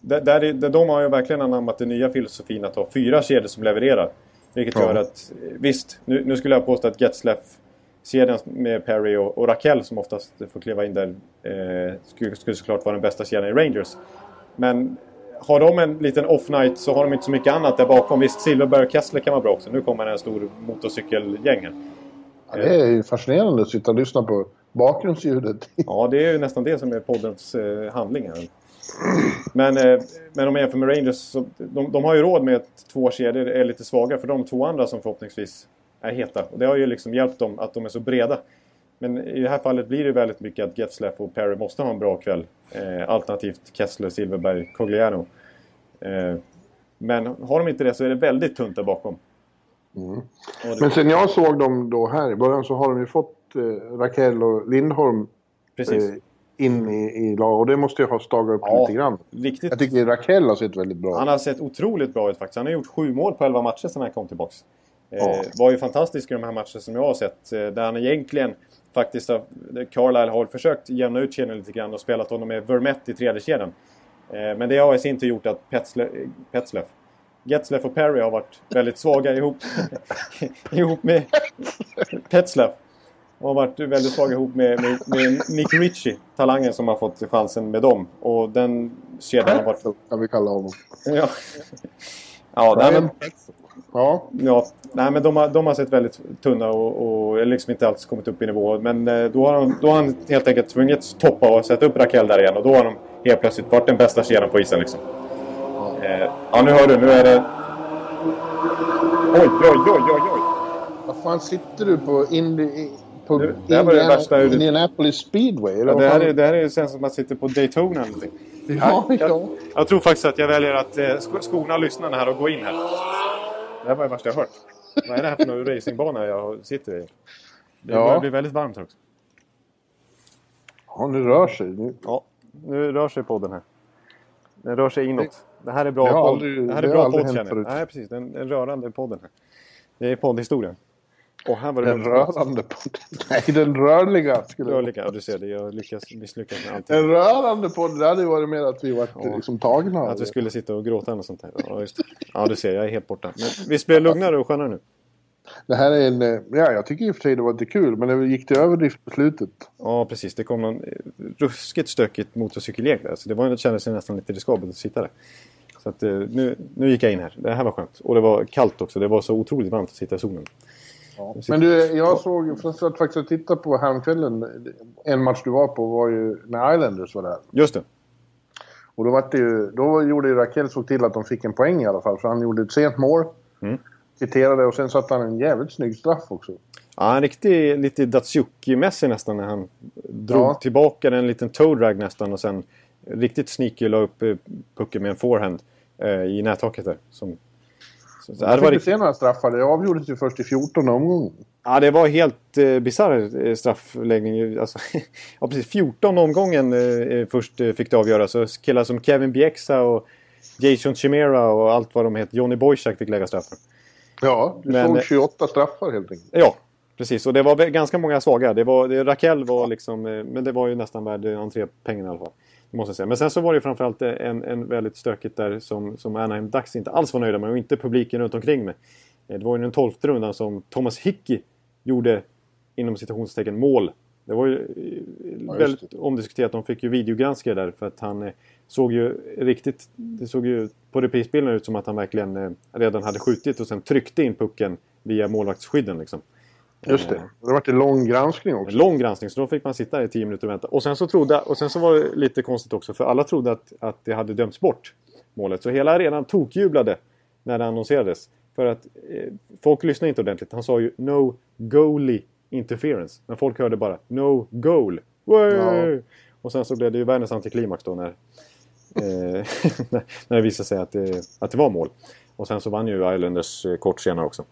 Där, där, är- där de har ju verkligen anammat den nya filosofin att ha fyra kedjor som levererar. Vilket Ja. gör att, eh, visst, nu, nu skulle jag påstå att Getzlaff-kedjan med Perry och, och Rakell som oftast får kliva in där eh, skulle, skulle såklart vara den bästa kedjan i Rangers. Men har de en liten off-night så har de inte så mycket annat där bakom. Visst, Silverberg och Kessler kan vara bra också. Nu kommer en stor motorcykelgäng här. Ja, det är ju fascinerande att sitta och lyssna på bakgrundsljudet. Ja, det är ju nästan det som är poddens eh, handling här. Men, eh, men om man jämför med Rangers, så de, de har ju råd med att två kedjor är lite svaga för de två andra som förhoppningsvis är heta. Och det har ju liksom hjälpt dem att de är så breda. Men i det här fallet blir det väldigt mycket att Getzlaff och Perry måste ha en bra kväll. Eh, alternativt Kessler, Silverberg, Cogliano. Eh, men har de inte det så är det väldigt tunt där bakom. Det, Men sen jag såg dem då här i början så har de ju fått eh, Rakell och Lindholm precis. Eh, in i, i lag. Och det måste ju ha stagat upp Ja. lite grann. Riktigt Jag tycker Rakell har sett väldigt bra ut. Han har sett otroligt bra ut faktiskt. Han har gjort sju mål på 11 matcher sedan han kom tillbaks. Eh, Ja. Var ju fantastisk i de här matcherna som jag har sett. Eh, där han egentligen faktiskt har... Carlisle har försökt jämna ut kedjan lite grann och spelat honom med Vermette i tredje kedjan. Eh, men det har i sin tur gjort att Petzle, Petzleff Getzleff och Perry har varit väldigt svaga ihop, ihop med Petzleff. Och har varit väldigt svaga ihop med, med, med Nick Ritchie, talangen som har fått chansen med dem. Och den kedjan har varit... Kan vi kalla honom. Ja, ja, nej, men, Ja, ja nej, men de, har, de har sett väldigt tunna och, och liksom inte alls kommit upp i nivå. Men eh, då har, de, då har han helt enkelt tvungits toppa och sätta upp Rakell där igen. Och då har de helt plötsligt varit den bästa kedjan på isen. Liksom. Eh, ja, nu hör du. Nu är det... Oj, oj, oj, oj, oj. vad fan sitter du på, Indi, på Det- det det Indiana, Indianapolis speedway? Eller Ja, det, här är, det här är känns som att man sitter på Daytona eller någonting. Ja, ja. Jag, jag tror faktiskt att jag väljer att eh, sk- skona lyssnarna här och gå in här. Det här var det värsta jag hört. Vad är det här för någon racingbana jag sitter i? Det Ja. börjar bli väldigt varmt här också. ja, nu rör sig. Nu, Ja, nu rör sig podden här. Den rör sig inåt. Det här är bra Det podd. aldrig- det här det är har bra podd känner jag. Nej, precis. Den, den rörande podden här. Det är poddhistoria. Och här var det den rörande podden. Nej, den rörliga. Skulle Rörliga, du ser det. Jag lyckas misslyckas med allting. En rörande podd, det hade ju varit mer att vi var Ja. liksom tagna. Att vi skulle sitta och gråta eller sånt där. Ja, just det. Ja, du ser. Jag är helt borta. Men visst blir det lugnare och skönare nu? Det här är en... Ja, jag tycker i och för sig det var lite kul, men det gick till överdrift på slutet. Ja, precis. Det kom någon eh, ruskigt stökigt motorcykelgäng där. Så det, var, det kändes nästan lite riskabelt att sitta där. Så att, eh, nu, nu gick jag in här. Det här var skönt. Och det var kallt också. Det var så otroligt varmt att sitta i solen. Men du, jag såg, för att faktiskt titta på häromkvällen, en match du var på var ju när Islanders var där. Just det. Och då, var det ju, då gjorde ju Rakell såg till att de fick en poäng i alla fall, för han gjorde ett sent mål. Mm. Kvitterade och sen satte han en jävligt snygg straff också. Ja, en riktig, lite Datsjuki-mässig nästan när han drog Ja. tillbaka den en liten toe drag nästan och sen riktigt sneaky la upp eh, pucken med en forehand eh, i nättaket där. Som, så, Jag fick rikt- se några straffar, det avgjordes ju först i 14 omgången. ja, det var helt eh, bisarr eh, straffläggning. Alltså, ja, precis. 14 omgången eh, först eh, fick det avgöras. Så killar som Kevin Bieksa och Jason Chimera och allt vad de heter. Johnny Boychuk fick lägga straffen. Ja, du Men- såg 28 straffar helt enkelt. Ja, precis. Och det var ganska många svaga. Det var, det, Raquel var liksom... eh, Men det var ju nästan värd entrépengen i alla fall. Måste säga. Men sen så var det framförallt en, en väldigt stökigt där som, som Anaheim Ducks inte alls var nöjda med och inte publiken runt omkring med. Eh, Det var ju den tolfte rundan som Thomas Hickey gjorde inom citationstecken mål. Det var ju eh, just väldigt omdiskuterat. De fick ju videogranska där för att han eh, såg ju riktigt... Det såg ju på reprisbilden ut som att han verkligen eh, redan hade skjutit och sen tryckte in pucken via målvaktsskydden liksom. Just det. Det har varit en lång granskning En också. lång granskning, så då fick man sitta i 10 minuter och vänta. Och sen så, trodde, och sen så var det lite konstigt också, för alla trodde att, att det hade dömts bort. målet. Så hela arenan tokjublade när det annonserades. För att eh, folk lyssnade inte ordentligt. Han sa ju No goalie interference. Men folk hörde bara No goal. Ja. Och sen så blev det ju världens antiklimax då när, eh, när det visade sig att det, att det var mål. Och sen så vann ju Islanders eh, kort senare också.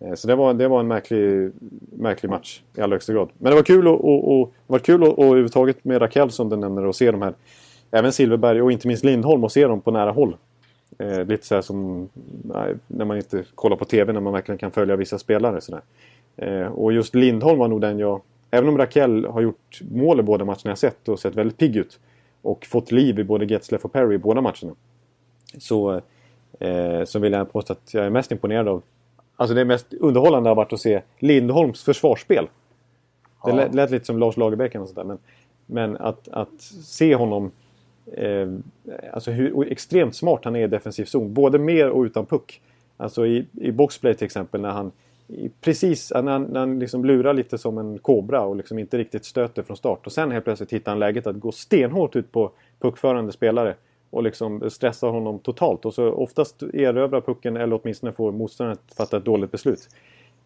Eh, så det var, det var en märklig, märklig match i allra högsta grad. Men det var kul, och, och, och, det var kul och, och överhuvudtaget med Rakell som du nämner och se de här Även Silverberg och inte minst Lindholm och se dem på nära håll. Eh, lite så här som nej, när man inte kollar på TV när man verkligen kan följa vissa spelare. Sådär. Eh, och just Lindholm var nog den jag... Även om Rakell har gjort mål i båda matcherna jag sett och sett väldigt pigg ut. Och fått liv i både Getzleff och Perry i båda matcherna. Så, eh, så vill jag påstå att jag är mest imponerad av... Alltså det mest underhållande har varit att se Lindholms försvarsspel. Det lät, lät lite som Lars Lagerbäck och sådär. Men, men att, att se honom eh, alltså hur extremt smart han är i defensiv zon. Både med och utan puck. Alltså i, i boxplay till exempel när han precis när han, när han liksom lurar lite som en kobra och liksom inte riktigt stöter från start. Och sen helt plötsligt hittar han läget att gå stenhårt ut på puckförande spelare. Och liksom stressar honom totalt. Och så oftast erövrar pucken eller åtminstone får motståndaren att fatta ett dåligt beslut.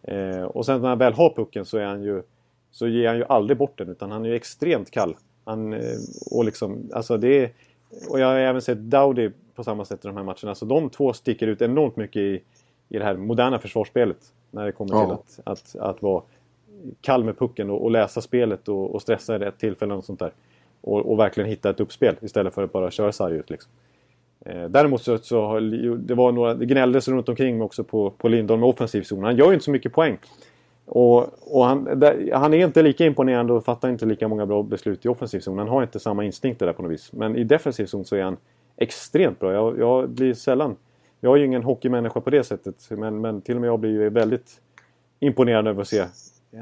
Eh, och sen när han väl har pucken så är han ju så ger han ju aldrig bort den utan han är ju extremt kall. Han, eh, och, liksom, alltså det och jag har även sett Dowdy på samma sätt i de här matcherna. Så de två sticker ut enormt mycket i, i det här moderna försvarsspelet. När det kommer ja. till att, att, att vara kall med pucken och, och läsa spelet och, och stressa i rätt tillfällen och sånt där. Och, och, verkligen hitta ett uppspel istället för att bara köra sarg ut. Liksom. Eh, däremot så, så har, det var några, det gnälldes runt omkring också på, på Lindholm med offensiv zon. Han gör ju inte så mycket poäng. Och, och han, där, han, är inte lika imponerande och fattar inte lika många bra beslut i offensiv zon. Han har inte samma instinkter där på något vis. Men i defensiv zon så är han extremt bra. Jag, jag blir sällan... Jag är ju ingen hockeymänniska på det sättet. Men, men till och med jag blir ju väldigt imponerad över att se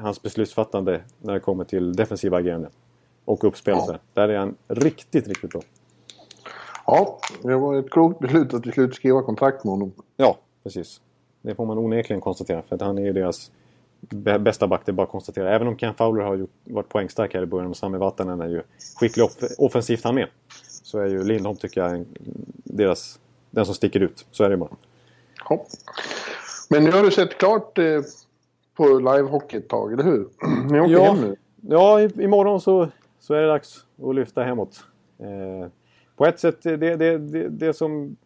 hans beslutsfattande när det kommer till defensiva agerande. Och uppspel ja. Där är han riktigt, riktigt bra. Ja, det var ett klokt beslut att till slut skriva kontrakt med honom. Ja, precis. Det får man onekligen konstatera. För att han är ju deras bästa back, det är bara att konstatera. Även om Ken Fowler har gjort, varit poängstark här i början och Sami Vatanen är ju skicklig off offensivt han med. Så är ju Lindholm tycker jag deras, den som sticker ut. Så är det bara. Ja. Men nu har du sett klart eh, på livehockey ett tag, eller hur? Ni åker ja, hem nu? Ja, imorgon så, så är det dags att lyfta hemåt. Eh, på ett sätt, det, det, det, det som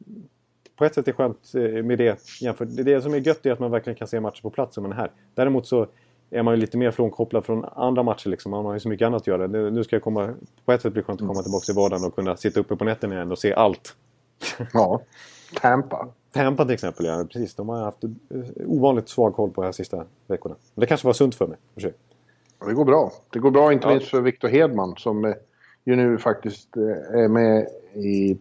på ett sätt är skönt eh, med det jämfört. Det som är gött är att man verkligen kan se matcher på plats som man är här. Däremot så är man ju lite mer frånkopplad från andra matcher liksom. Man har ju så mycket annat att göra. Nu ska jag komma... På ett sätt blir det skönt att komma tillbaka i vardagen och kunna sitta uppe på nätterna igen och se allt. Ja. Tampa. Tampa till exempel, ja. Precis. De har haft eh, ovanligt svag koll på de här sista veckorna. Men det kanske var sunt för mig. Det går bra. Det går bra inte ja. minst för Victor Hedman som eh, ju nu faktiskt är med i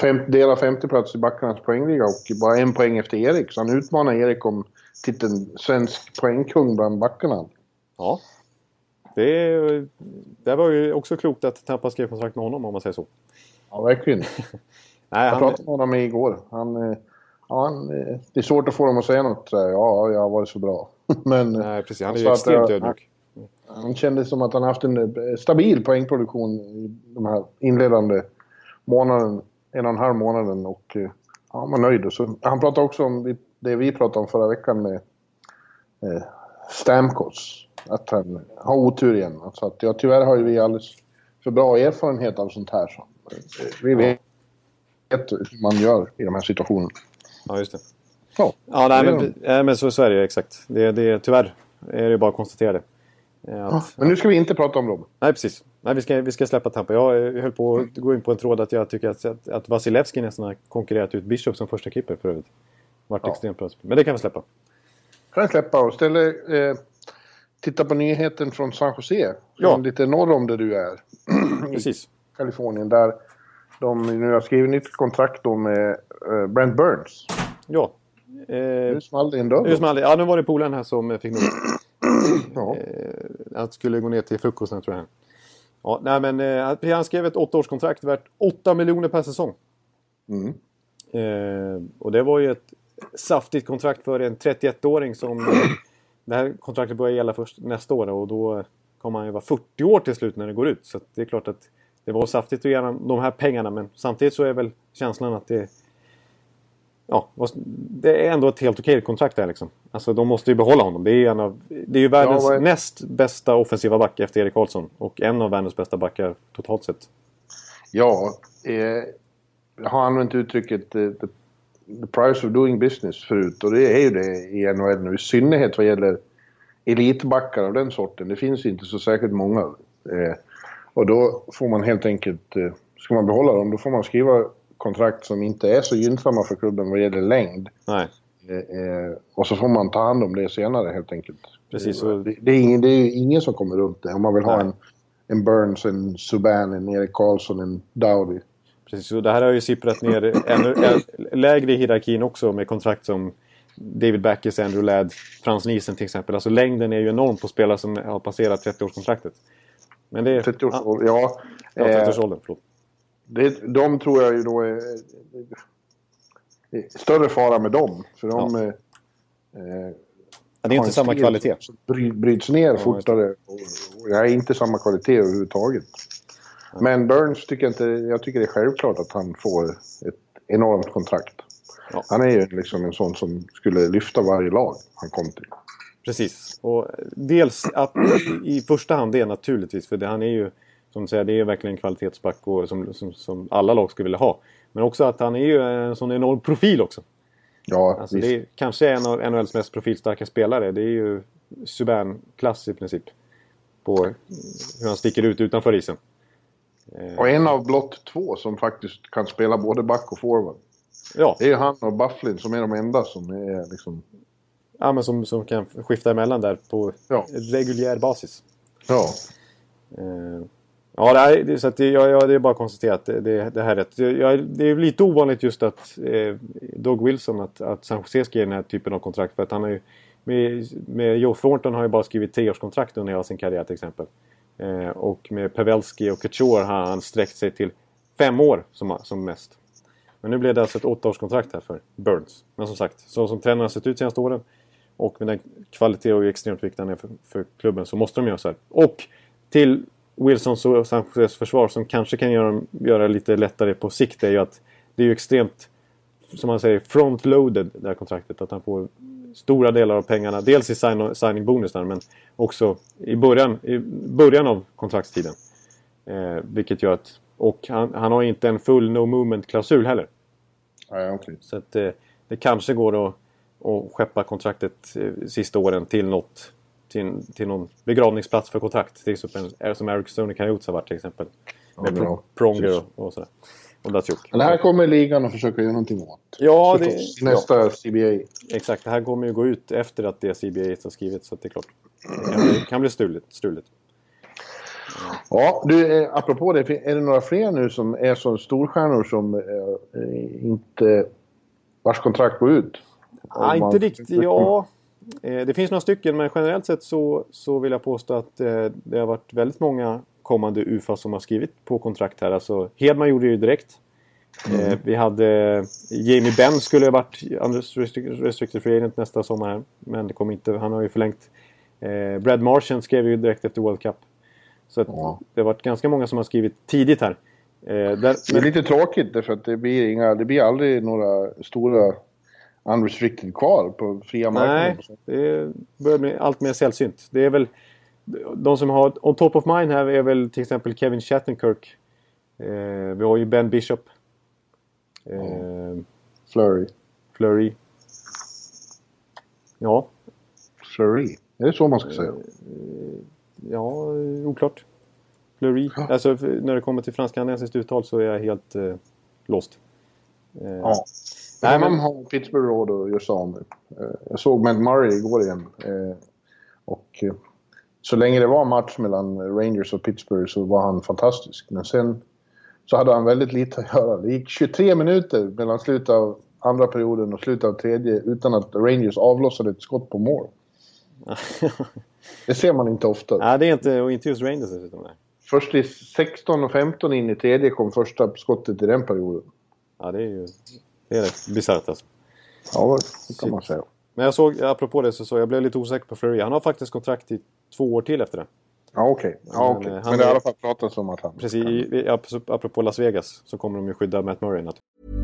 fem, delar femteplats i backarnas poängliga och bara en poäng efter Erik. Så han utmanar Erik om titeln svensk poängkung bland backarna. Ja. Det, det var ju också klokt att Tampa skrev kontrakt med honom om man säger så. Ja, verkligen. Nej, jag pratade med honom igår. Han, eh, ja, han, eh, det är svårt att få dem att säga något. Ja, jag har varit så bra. Men, Nej, precis. Han är ju extremt ödmjuk. Han, han kände som att han haft en eh, stabil poängproduktion i de här inledande månaderna en och en halv månaden och eh, ja, han var nöjd. Så, han pratade också om det vi pratade om förra veckan med eh, Stamkos. Att han har otur igen. Alltså att, ja, tyvärr har ju vi alldeles för bra erfarenhet av sånt här. Så, eh, vi vet hur man gör i de här situationerna. Ja, just det. Ja, ja nej, men, nej, men så, så är det ju exakt. Det, det, tyvärr är det bara att konstatera det. Att, men nu ska vi inte prata om dem. Nej, precis. Nej, vi ska, vi ska släppa Tampa. Jag höll på att gå in på en tråd att jag tycker att, att, att Vasilevski nästan har konkurrerat ut Bishop som första keeper för övrigt. Vart ja. extremt bra. Men det kan vi släppa. kan vi släppa och ställer, eh, titta på nyheten från San Jose. Ja. Lite norr om där du är. Precis. I Kalifornien. Där de nu har skrivit nytt kontrakt med eh, Brent Burns. Ja. Eh, nu small det in då. Nu small det. Ja, nu var det polaren här som fick nog Ja. Eh, han skulle gå ner till frukosten tror jag. Ja, nej, men, eh, han skrev ett åttaårskontrakt värt 8 miljoner per säsong. Mm. Eh, och det var ju ett saftigt kontrakt för en 31-åring som... Eh, det här kontraktet börjar gälla först nästa år och då kommer han ju vara 40 år till slut när det går ut. Så det är klart att det var saftigt att ge de här pengarna men samtidigt så är väl känslan att det... Ja, det är ändå ett helt okej kontrakt där liksom. Alltså de måste ju behålla honom. Det är, en av, det är ju världens ja, näst bästa offensiva back efter Erik Karlsson. Och en av världens bästa backar totalt sett. Ja, eh, jag har använt uttrycket eh, the, the price of doing business förut. Och det är ju det i NHL nu. I synnerhet vad gäller elitbackar av den sorten. Det finns inte så särskilt många. Eh, och då får man helt enkelt, eh, ska man behålla dem, då får man skriva kontrakt som inte är så gynnsamma för klubben vad gäller längd. Nej. Eh, eh och så får man ta hand om det senare helt enkelt. Precis. Det, det, är, ingen, det är ingen som kommer runt det. Om man vill Nej. ha en, en Burns, en Subban, en Erik Karlsson, en Dowdy. Precis, och det här har ju sipprat ner ännu lägre i hierarkin också med kontrakt som David Backes, Andrew Ladd, Frans Nielsen till exempel. Alltså längden är ju enorm på spelare som har passerat 30-årskontraktet. Men det är... 30 års ja. Ja, 30-årsåldern, förlåt. Det, de tror jag ju då är, är större fara med dem. För de... Ja. Eh, det är inte samma kvalitet. Bry, bryts ner ja, fortare. Och, och jag är inte samma kvalitet överhuvudtaget. Ja. Men Burns tycker jag inte... Jag tycker det är självklart att han får ett enormt kontrakt. Ja. Han är ju liksom en sån som skulle lyfta varje lag han kom till. Precis. Och dels att, i första hand det naturligtvis. För det, han är ju, som du säger, det är verkligen en kvalitetsback och, som, som, som, alla lag skulle vilja ha. Men också att han är ju en sån enorm profil också. Ja, alltså, det är kanske en av NHLs mest profilstarka spelare. Det är ju Subban-klass i princip. På hur han sticker ut utanför isen. Och en av blott två som faktiskt kan spela både back och forward. Ja. Det är han och Bufflin som är de enda som är liksom... Ja, men som, som kan skifta emellan där på ja. reguljär basis. Ja. Uh, ja, det, är, så att det, ja, ja, det är bara att konstatera att det, det, det här är rätt. Ja, det är lite ovanligt just att eh, Doug Wilson, att, att San Jose ska ge den här typen av kontrakt. För att han har ju, med, med Joe Thornton har ju bara skrivit treårskontrakt under hela sin karriär till exempel. Eh, och med Pavelski och Couture har han sträckt sig till fem år som, som mest. Men nu blev det alltså ett åttaårskontrakt här för Burns. Men som sagt, så som tränarna sett ut senaste åren och med den kvalitet och extremt viktig han är för, för, klubben så måste de göra så här. Och till Wilsons och Sanchez försvar som kanske kan göra, göra lite lättare på sikt är ju att det är ju extremt, som man säger, front-loaded det här kontraktet. Att han får stora delar av pengarna, dels i sign signing bonusar men också i början, i början av kontraktstiden. Eh, vilket gör att, och han, han har inte en full no movement-klausul heller. Ja, okay. Så att eh, det kanske går att, att skeppa kontraktet eh, sista åren till något till, till någon begravningsplats för kontrakt. Till exempel som Eric Stone kan ha varit till exempel. Med ja, Pronger och, och sådär. Och Datsjuk. Men det här kommer ligan att försöka göra någonting åt. Ja, det, Nästa ja. CBA. Exakt, det här kommer ju gå ut efter att det CBA har skrivit så det är klart. Det kan, bli stulet. stulet. Ja, du, eh, apropå det, är det några fler nu som är så storstjärnor som eh, inte... vars kontrakt går ut? Ja, inte riktigt. Ja, det finns några stycken men generellt sett så, så vill jag påstå att eh, det har varit väldigt många kommande UFA som har skrivit på kontrakt här. Alltså, Hedman gjorde det ju direkt. Mm. Eh, vi hade Jamie Benn skulle ha varit restricted free agent nästa sommar här. Men det kom inte, han har ju förlängt. Eh, Brad Marchand skrev ju direkt efter World Cup. Så ja. det har varit ganska många som har skrivit tidigt här. Eh, där, det är lite tråkigt därför att det blir, inga, det blir aldrig några stora unrestricted kvar på fria marknaden. Nej, det börjar bli allt mer sällsynt. Det är väl de som har on top of mind här är väl till exempel Kevin Shattenkirk. Eh, vi har ju Ben Bishop. Eh, mm. Flurry. Flurry. Ja. Flurry. Är det så man ska säga? Eh, ja, oklart. Fleury. Ja. Alltså, när det kommer till fransk-kanadensiskt uttal så är jag helt eh, lost. Eh, ja. Nej, men... har Pittsburgh råd att göra sig av med. Eh, jag såg Matt Murray igår igen. Eh, och eh, så länge det var match mellan Rangers och Pittsburgh så var han fantastisk. Men sen så hade han väldigt lite att göra. Det gick 23 minuter mellan slutet av andra perioden och slutet av tredje utan att Rangers avlossade ett skott på mål. Det ser man inte ofta. Nej, det är inte, och inte just Rangers dessutom. Först i 16 och 15 in i tredje kom första skottet i den perioden. Ja, det är ju det är rätt bisarrt alltså. Ja, det kan man säga. Men jag såg, apropå det, så såg jag blev lite osäker på Fleury. Han har faktiskt kontrakt i två år till efter det. Ja, okej. Ja, Men, okej. eh, Men, det har i alla fall pratats om att han... Precis, i- i- ap- apropå Las Vegas så kommer de ju skydda Matt Murray. naturligtvis.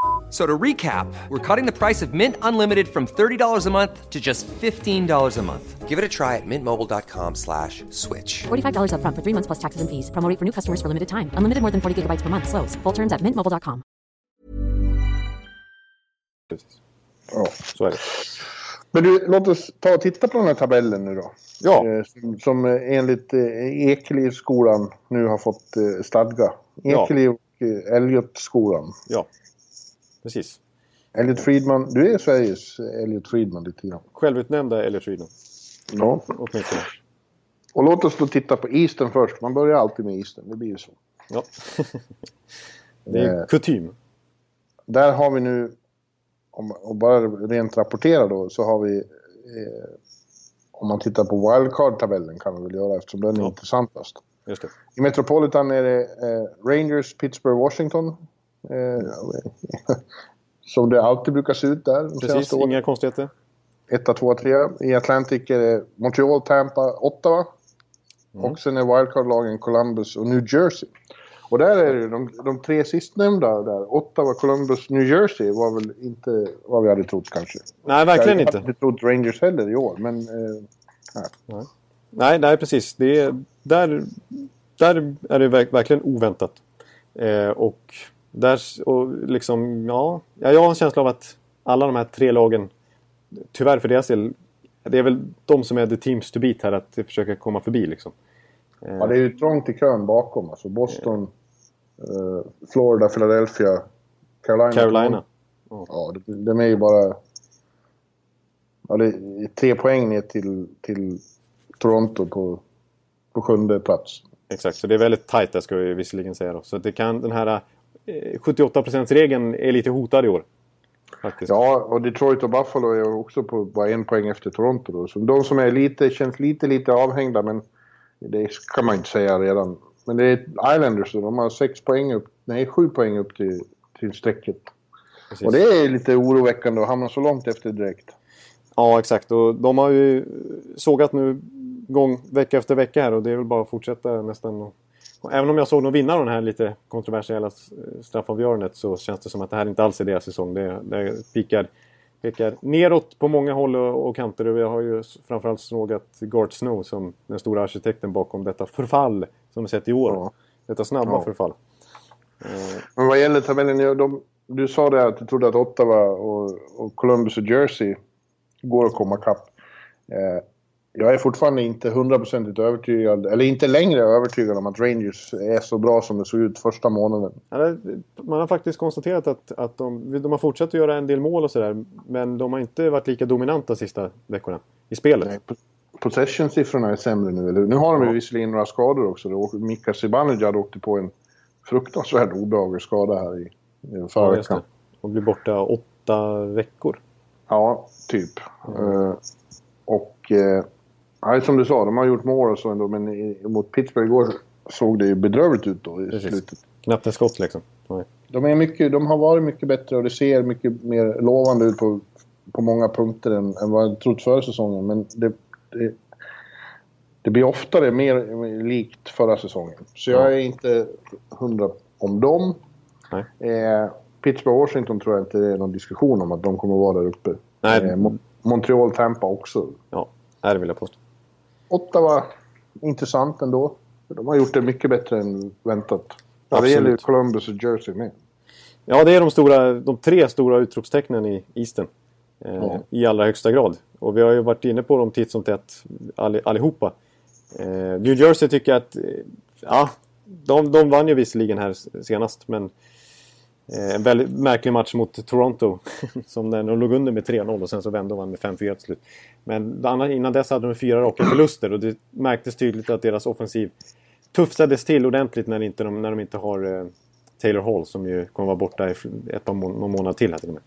F- So to recap, we're cutting the price of Mint Unlimited from $30 a month to just $15 a month. Give it a try at mintmobile.com slash switch. $45 upfront for three months plus taxes and fees. Promo rate for new customers for limited time. Unlimited more than 40 gigabytes per month. Slows. Full terms at mintmobile.com. Precis. Ja. Så är det. Men du, låt oss ta och titta på den här tabellen nu då. Ja, Eh, Som, som eh, enligt eh, Ekelivskolan nu har fått stadga. Ja. Ekeliv och eh, Elliot-skolan. ja. Precis. Elliot Friedman, du är Sveriges Elliot Friedman lite grann. Självutnämnda Elliot Friedman. Ja. Åtminstone. Och låt oss då titta på Eastern först. Man börjar alltid med Eastern, det blir ju så. Ja. det är Eh, kutym. Där har vi nu, om, bara rent rapportera då, så har vi... Eh, om man tittar på wildcard-tabellen kan vi väl göra eftersom den är Ja. intressantast. I Metropolitan är det eh, Rangers, Pittsburgh, Washington. Eh, som det alltid brukar se ut där Precis, inga konstigheter. 1, 2, 3. I Atlantic är det Montreal, Tampa, Ottawa. Mm. Och sen är wildcard-lagen Columbus och New Jersey. Och där är det de, de tre sistnämnda där. Ottawa, Columbus, New Jersey var väl inte vad vi hade trott kanske. Nej, verkligen Jag inte. hade inte trott Rangers heller i år, men... Eh, Nej, nej precis. Det är, där, där är det verk, verkligen oväntat. Eh, och där, och liksom, ja, ja, jag har en känsla av att alla de här tre lagen, tyvärr för deras del, det är väl de som är the teams to beat här att försöka komma förbi liksom. Eh, ja, det är ju trångt i kön bakom. Alltså Boston, eh, Florida, Philadelphia, Carolina. Carolina. Ja, de, är ju bara... Ja, det är tre poäng ner till, till Toronto på, på sjunde plats. Exakt, så det är väldigt tajt där ska vi visserligen säga då. Så det kan, den här 78%-regeln är lite hotad i år. Faktiskt. Ja, och Detroit och Buffalo är också på bara en poäng efter Toronto. Då. Så de som är lite, känns lite, lite avhängda, men det kan man inte säga redan. Men det är Islanders, och de har sex poäng upp, nej sju poäng upp till, till strecket. Precis. Och det är lite oroväckande att hamna så långt efter direkt. Ja, exakt. Och de har ju sågat nu gång vecka efter vecka här och det är väl bara att fortsätta nästan. Och även om jag såg dem vinna den här lite kontroversiella s- straffavgörandet så känns det som att det här inte alls är deras säsong. Det, det pikar, pekar neråt på många håll och, och kanter. Och vi har ju framförallt sågat Gart Snow som den stora arkitekten bakom detta förfall som vi sett i år. Ja. Detta snabba Ja. förfall. Men vad gäller tabellen, de, du sa det att du trodde att Ottawa och, och Columbus och Jersey går att komma kapp. Eh, jag är fortfarande inte hundraprocentigt övertygad, eller inte längre övertygad om att Rangers är så bra som det såg ut första månaden. Man har faktiskt konstaterat att, att de, de har fortsatt att göra en del mål och sådär. Men de har inte varit lika dominanta de sista veckorna i spelet. Nej, po- Possession-siffrorna är sämre nu. Eller, nu har de ju visserligen några skador också. Mika Zibanejad åkte på en fruktansvärd obehaglig skada här i, i förra Ja, veckan. Och blir borta åtta veckor. Ja, typ. Eh, och... Uh, ja, som du sa, de har gjort mål och så ändå, men mot Pittsburgh igår såg det ju bedrövligt ut då i Precis. slutet. Knappt en skott liksom. Nej. De, är mycket, de har varit mycket bättre och det ser mycket mer lovande ut på, på många punkter än, än vad jag trott före säsongen. Men det, det, det blir oftare mer likt förra säsongen. Så jag Ja. är inte hundra om dem. Nej. Eh, Pittsburgh Washington tror jag inte det är någon diskussion om att de kommer vara där uppe. Nej. Eh, Mo- Montreal Tampa också. Ja, nej, det vill jag påstå. Ottawa, intressant ändå. De har gjort det mycket bättre än väntat. Ja, det gäller ju Columbus och Jersey med. Ja, det är de, stora, de tre stora utropstecknen i Eastern. Eh, Ja. I allra högsta grad. Och vi har ju varit inne på dem titt som tätt all, allihopa. Eh, New Jersey tycker jag att... Eh, ja, de, de vann ju visserligen här senast men... Eh, en väldigt märklig match mot Toronto. som när de låg under med 3-0 och sen så vände de vann med 5-4 till slut. Men innan dess hade de fyra raka förluster och det märktes tydligt att deras offensiv tufsades till ordentligt när, inte de, när de inte har eh, Taylor Hall som ju kommer vara borta i ett par må någon månad till här till och med.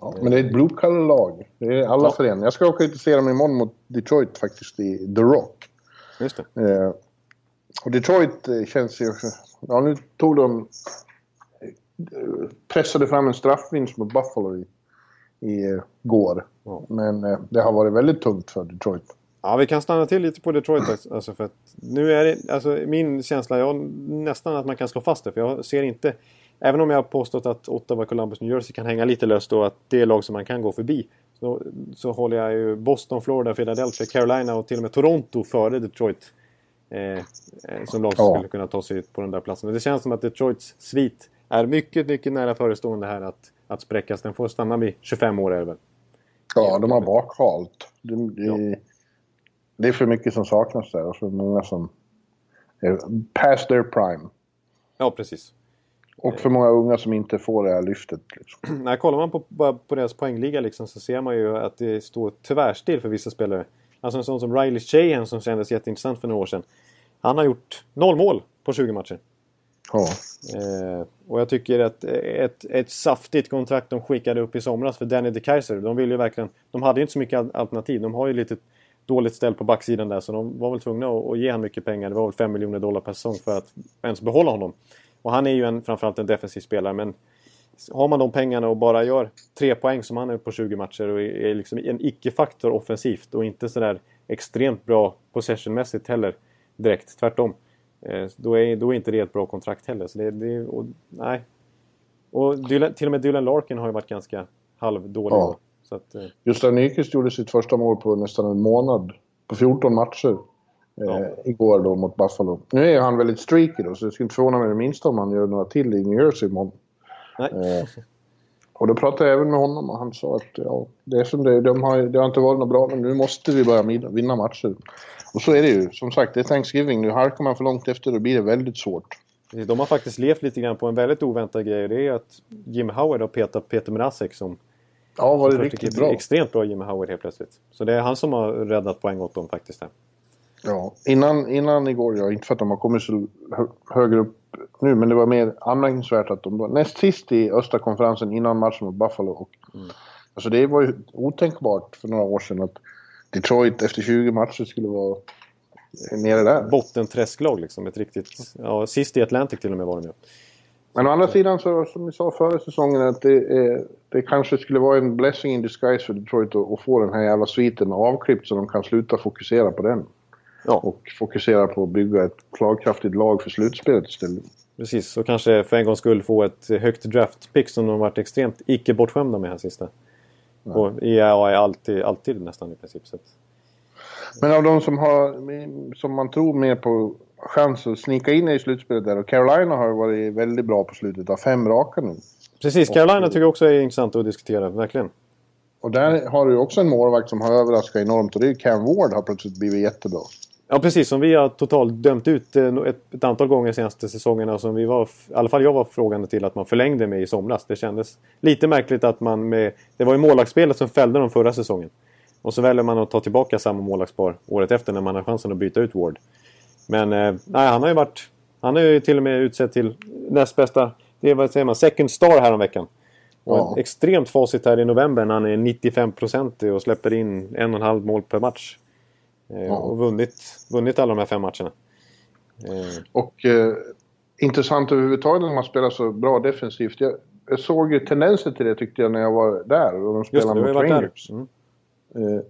Ja, men det är ett blue color-lag. Det är alla Ja. föreningar. Jag ska åka ut och se dem imorgon mot Detroit faktiskt i The Rock. Just det. Eh, och Detroit eh, känns ju... Ja, nu tog de... Pressade fram en straffvinst mot Buffalo i, i eh, går. Ja. Men eh, det har varit väldigt tungt för Detroit. Ja, vi kan stanna till lite på Detroit. Alltså för att nu är det, alltså min känsla, jag nästan att man kan slå fast det. För jag ser inte, även om jag har påstått att Ottawa, Columbus, New Jersey kan hänga lite löst och att det är lag som man kan gå förbi. Så, så håller jag ju Boston, Florida, Philadelphia, Carolina och till och med Toronto före Detroit. Eh, eh, som lag som Ja. skulle kunna ta sig ut på den där platsen. Och det känns som att Detroits svit är mycket, mycket nära förestående här att, att spräckas. Den får stanna vid 25 år är väl. Ja, de har bakhalt. Det, det, det är för mycket som saknas där och för många som är past their prime. Ja, precis. Och för många unga som inte får det här lyftet. Liksom. Nej, kollar man på, bara på deras poängliga liksom, så ser man ju att det står tvärstill för vissa spelare. Alltså en sån som Riley Shahan som kändes jätteintressant för några år sedan. Han har gjort noll mål på 20 matcher. Ja. Eh, och jag tycker att ett, ett saftigt kontrakt de skickade upp i somras för Danny DeKaiser. De ville ju verkligen... De hade ju inte så mycket alternativ. De har ju lite dåligt ställ på backsidan där så de var väl tvungna att, att ge honom mycket pengar. Det var väl 5 miljoner dollar per säsong för att ens behålla honom. Och han är ju en, framförallt en defensiv spelare men har man de pengarna och bara gör tre poäng som han är på 20 matcher och är är liksom en icke-faktor offensivt och inte sådär extremt bra possessionmässigt heller direkt. Tvärtom. Eh, Då är, då är inte det ett bra kontrakt heller. Så det, det, och, nej. Och Dylan, till och med Dylan Larkin har ju varit ganska halvdålig. Ja. Så att, eh, Gustav Nyqvist gjorde sitt första mål på nästan en månad. På 14 matcher. Eh, Ja. Igår då mot Buffalo. Nu är han väldigt streaky då, så det skulle inte förvåna mig det minsta om han gör några till i New Jersey imorgon. nej. Eh, och då pratade jag även med honom och han sa att ja, det är som det. De har, det har inte varit något bra, men nu måste vi börja vinna matcher. Och så är det ju. Som sagt, det är Thanksgiving. Nu halkar man för långt efter, då blir det väldigt svårt. De har faktiskt levt lite grann på en väldigt oväntad grej. Det är att Jim Howard har petat Peter Mrazek som Ja, var det första riktigt bra. Extremt bra Jim Howard helt plötsligt. Så det är han som har räddat poäng åt dem faktiskt. Här. Ja, innan, innan igår, ja, inte för att de har kommit så hö högre upp nu, men det var mer anmärkningsvärt att de var näst sist i östra konferensen innan matchen mot Buffalo. Och, Alltså det var ju otänkbart för några år sedan att Detroit efter 20 matcher skulle vara nere där. Bottenträsklag liksom. Ett riktigt... Ja, sist i Atlantic till och med var de ju. Men å andra sidan, så, som vi sa förra säsongen, att det, eh, det kanske skulle vara en blessing in disguise för Detroit att, att få den här jävla sviten avklippt så de kan sluta fokusera på den. Ja. Och fokusera på att bygga ett slagkraftigt lag för slutspelet istället. Precis, och kanske för en gångs skull få ett högt draft-pick som de varit extremt icke bortskämda med här sista. Och i ja, alltid, alltid nästan i princip. Så Men av de som, har, som man tror mer på chans att snika in i slutspelet där, och Carolina har varit väldigt bra på slutet, av fem raka nu. Precis, Carolina tycker jag också är intressant att diskutera, verkligen. Och där har du också en målvakt som har överraskat enormt och det är ju Cam Ward har plötsligt blivit jättebra. Ja, precis. Som vi har totalt dömt ut eh, ett, ett antal gånger senaste säsongerna. Som vi var, i alla fall jag var frågande till att man förlängde med i somras. Det kändes lite märkligt att man med... Det var ju målvaktsspelet som fällde dem förra säsongen. Och så väljer man att ta tillbaka samma målvaktspar året efter när man har chansen att byta ut Ward. Men eh, nej, han har ju varit... Han är ju till och med utsedd till näst bästa... Det är vad säger man? Second star här om veckan. Och Ja. extremt facit här i november när han är 95% och släpper in en och en halv mål per match. Eh, Ja. Och vunnit, vunnit alla de här fem matcherna. Eh, Och eh, intressant överhuvudtaget när man spelar så bra defensivt. Jag, jag såg ju tendenser till det tyckte jag när jag var där och de Just det, spelade du har ju mot. Rangers. Mm. Eh,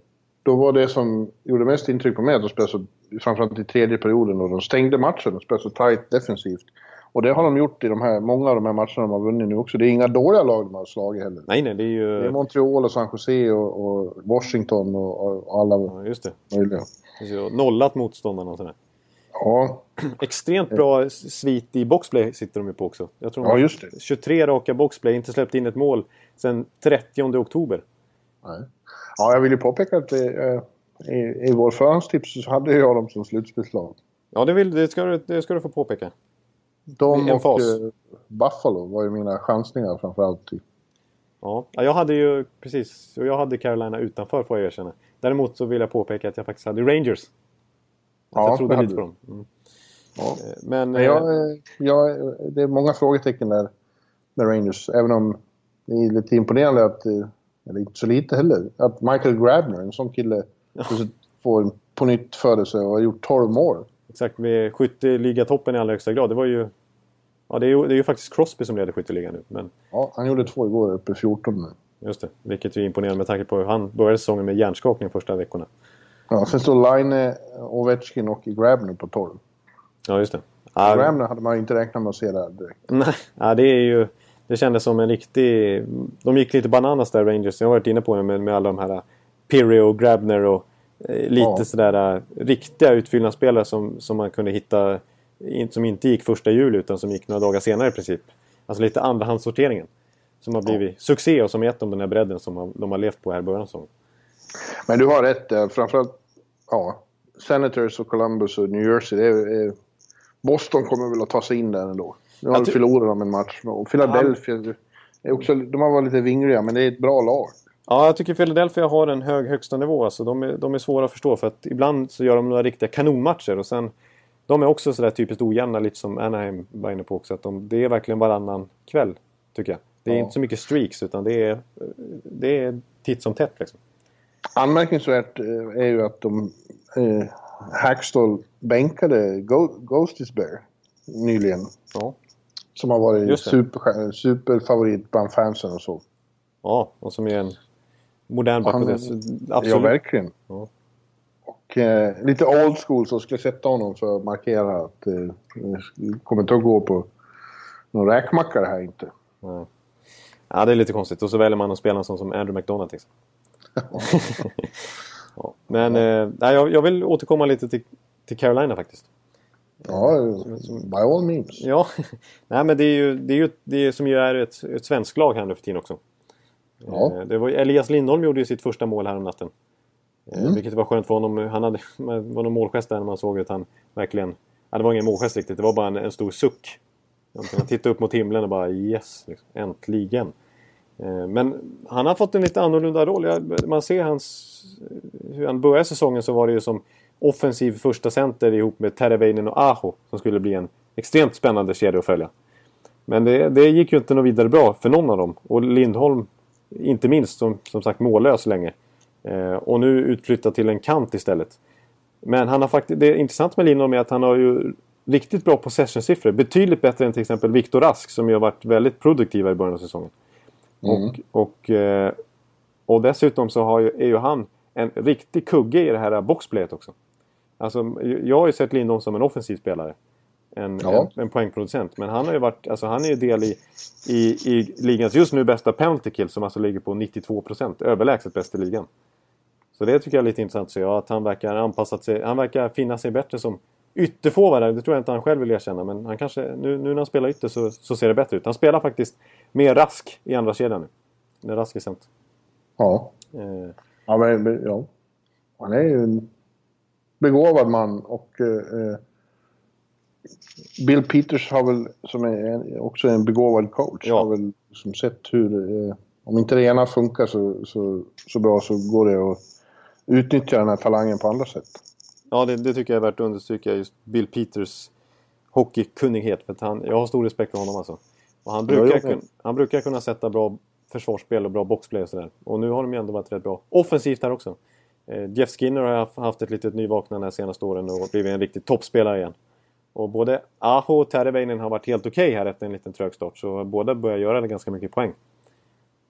då var det som gjorde mest intryck på mig att de spelade så, framförallt i tredje perioden och de stängde matchen och spelade så tight defensivt. Och det har de gjort i de här, många av de här matcherna de har vunnit nu också. Det är inga dåliga lag de har slagit heller. Nej, nej, det är ju... Det är Montreal och San Jose och, och Washington och, och alla Ja, just det. möjliga. Och Nollat motståndarna och sådär. Ja, Extremt bra svit i boxplay sitter de ju på också. Jag tror Ja, just det. 23 raka boxplay, inte släppt in ett mål sedan 30 oktober. nej. ja, jag vill ju påpeka att det, eh, i, i vår förhandstips så hade jag dem som slutspelslag. Ja, det, vill, det, ska, du, det ska du få påpeka. De En och fas. eh, Buffalo var ju mina chansningar framförallt. i- Ja, Ja, jag hade ju precis, och jag hade Carolina utanför får jag erkänna. Däremot så vill jag påpeka att jag faktiskt hade Rangers. Att Ja, jag trodde lite på dem. Mm. Ja. Eh, Men, Men jag, eh, jag, det är många frågetecken där med Rangers. Även om det är lite imponerande att, eller inte så lite heller, att Michael Grabner, en sån kille, ja. får en på nytt födelse och har gjort 12 mål. Exakt, med skytteligatoppen i allra högsta grad. Det var ju... Ja, det är ju, det är ju faktiskt Crosby som leder skytteligan nu. Men... Ja, han gjorde två igår, uppe i 14 nu. Just det, vilket är imponerande med tanke på hur han började säsongen med hjärnskakning första veckorna. Ja, sen står Line, Ovechkin och Grabner på 12. Ja, just det. Ja, Grabner hade man ju inte räknat med att se där direkt. Nej, ja, det är ju... Det kändes som en riktig... De gick lite bananas där, Rangers. Jag har varit inne på det med, med alla de här Pirri och Grabner och eh, lite ja. sådär äh, riktiga utfyllnadsspelare som, som man kunde hitta som inte gick första juli utan som gick några dagar senare i princip. Alltså lite andrahandssorteringen. Som har blivit ja. succé och som gett dem den här bredden som de har levt på här i början av säsongen. Men du har rätt där. Framförallt ja, Senators och Columbus och New Jersey. Det är, Boston kommer väl att ta sig in där ändå. Nu har de förlorat de en match. Och Philadelphia, är också, de har varit lite vingriga men det är ett bra lag. Ja, jag tycker Philadelphia har en hög högsta nivå. Alltså, de, är, de är svåra att förstå för att ibland så gör de några riktiga kanonmatcher och sen de är också sådär typiskt ojämna, lite som Anaheim var inne på också. Att de, det är verkligen varannan kväll, tycker jag. Det är ja. inte så mycket streaks, utan det är, det är titt som tätt. Liksom. Anmärkningsvärt eh, är ju att de... Eh, Hackstall bänkade Go Ghostis Bear nyligen. Ja. Som har varit super, superfavorit bland fansen och så. Ja, och som är en modern backup. Ja, verkligen. Ja. Och eh, lite old school så skulle jag sätta honom för att markera att eh, kommer inte att gå på någon räkmacka det här inte. Ja. ja, det är lite konstigt. Och så väljer man att spela en sån som Andrew McDonald till ja. Men eh, jag, jag vill återkomma lite till, till Carolina faktiskt. Ja, by all means. Ja, nej men det är ju det, är ju, det som ju är ett, ett svenskt lag här nu för tiden också. Ja. Eh, det var, Elias Lindholm gjorde ju sitt första mål här om natten. Eh, mm. Vilket var skönt för honom. Han hade, var någon målgest där när man såg att han verkligen... Ja, det var ingen målgest riktigt, det var bara en, en stor suck. Han tittade upp mot himlen och bara yes, liksom, äntligen. Eh, men han har fått en lite annorlunda roll. Man ser hans... Hur han började säsongen så var det ju som offensiv första center ihop med Teravainen och Aho som skulle bli en extremt spännande kedja att följa. Men det, det gick ju inte något vidare bra för någon av dem. Och Lindholm, inte minst, som, som sagt mållös länge. Eh, och nu utflyttad till en kant istället. Men han har faktiskt, det är intressant med Lindholm är att han har ju riktigt bra possession-siffror. Betydligt bättre än till exempel Viktor Rask som ju har varit väldigt produktiva i början av säsongen. Mm. Och, och, eh, och dessutom så har ju, är ju han en riktig kugge i det här boxplayet också. Alltså, jag har ju sett Lindholm som en offensiv spelare. En, ja. en, en, poängproducent. Men han har ju varit, alltså han är ju del i, i, i ligans just nu bästa penalty kill som alltså ligger på 92%. Överlägset bäst i ligan. Så det tycker jag är lite intressant att se. att han verkar anpassat sig. Han verkar finna sig bättre som ytterforward. Det tror jag inte han själv vill erkänna. Men han kanske, nu, nu när han spelar ytter så, så ser det bättre ut. Han spelar faktiskt mer rask i andra kedjan nu. När Rask är sämst. Ja. Eh. Ja, men ja. Han är ju en begåvad man och eh, Bill Peters har väl, som är en, också en begåvad coach, ja. har väl som sett hur, eh, om inte det ena funkar så, så, så bra så går det att utnyttja den här talangen på andra sätt. Ja, det, det tycker jag är värt att understryka, just Bill Peters hockeykunnighet. För han, jag har stor respekt för honom alltså. Och han, brukar kunna, han brukar kunna sätta bra försvarsspel och bra boxplay och sådär. Och nu har de ju ändå varit rätt bra offensivt här också. Eh, Jeff Skinner har haft ett litet nyvaknande de senaste åren och blivit en riktig toppspelare igen. Och både Aho och Terveinen har varit helt okej okay här efter en liten trög start. Så båda börjar göra ganska mycket poäng.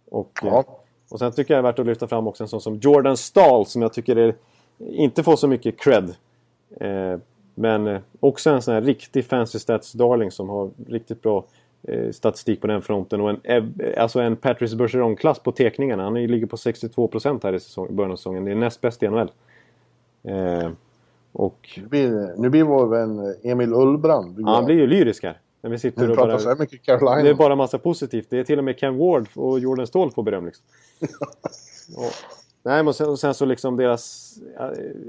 Och, ja. Eh, och sen tycker jag det är värt att lyfta fram också en sån som Jordan Stahl som jag tycker är, inte får så mycket cred. Eh, men eh, också en sån här riktig fancy stats darling som har riktigt bra eh, statistik på den fronten. Och en, eh, alltså en Patrice Bergeron-klass på tekningarna. Han ligger på 62% här i säsong, början av säsongen. Det är näst bäst i NHL. Eh, och... Nu blir, nu blir vår vän Emil Ullbrand... Ja, han blir ju lyrisk här. När vi sitter och bara, så mycket Carolina. Det är bara massa positivt. Det är till och med Ken Ward och Jordan Ståhl får beröm liksom. och, nej, men sen, och sen så liksom deras,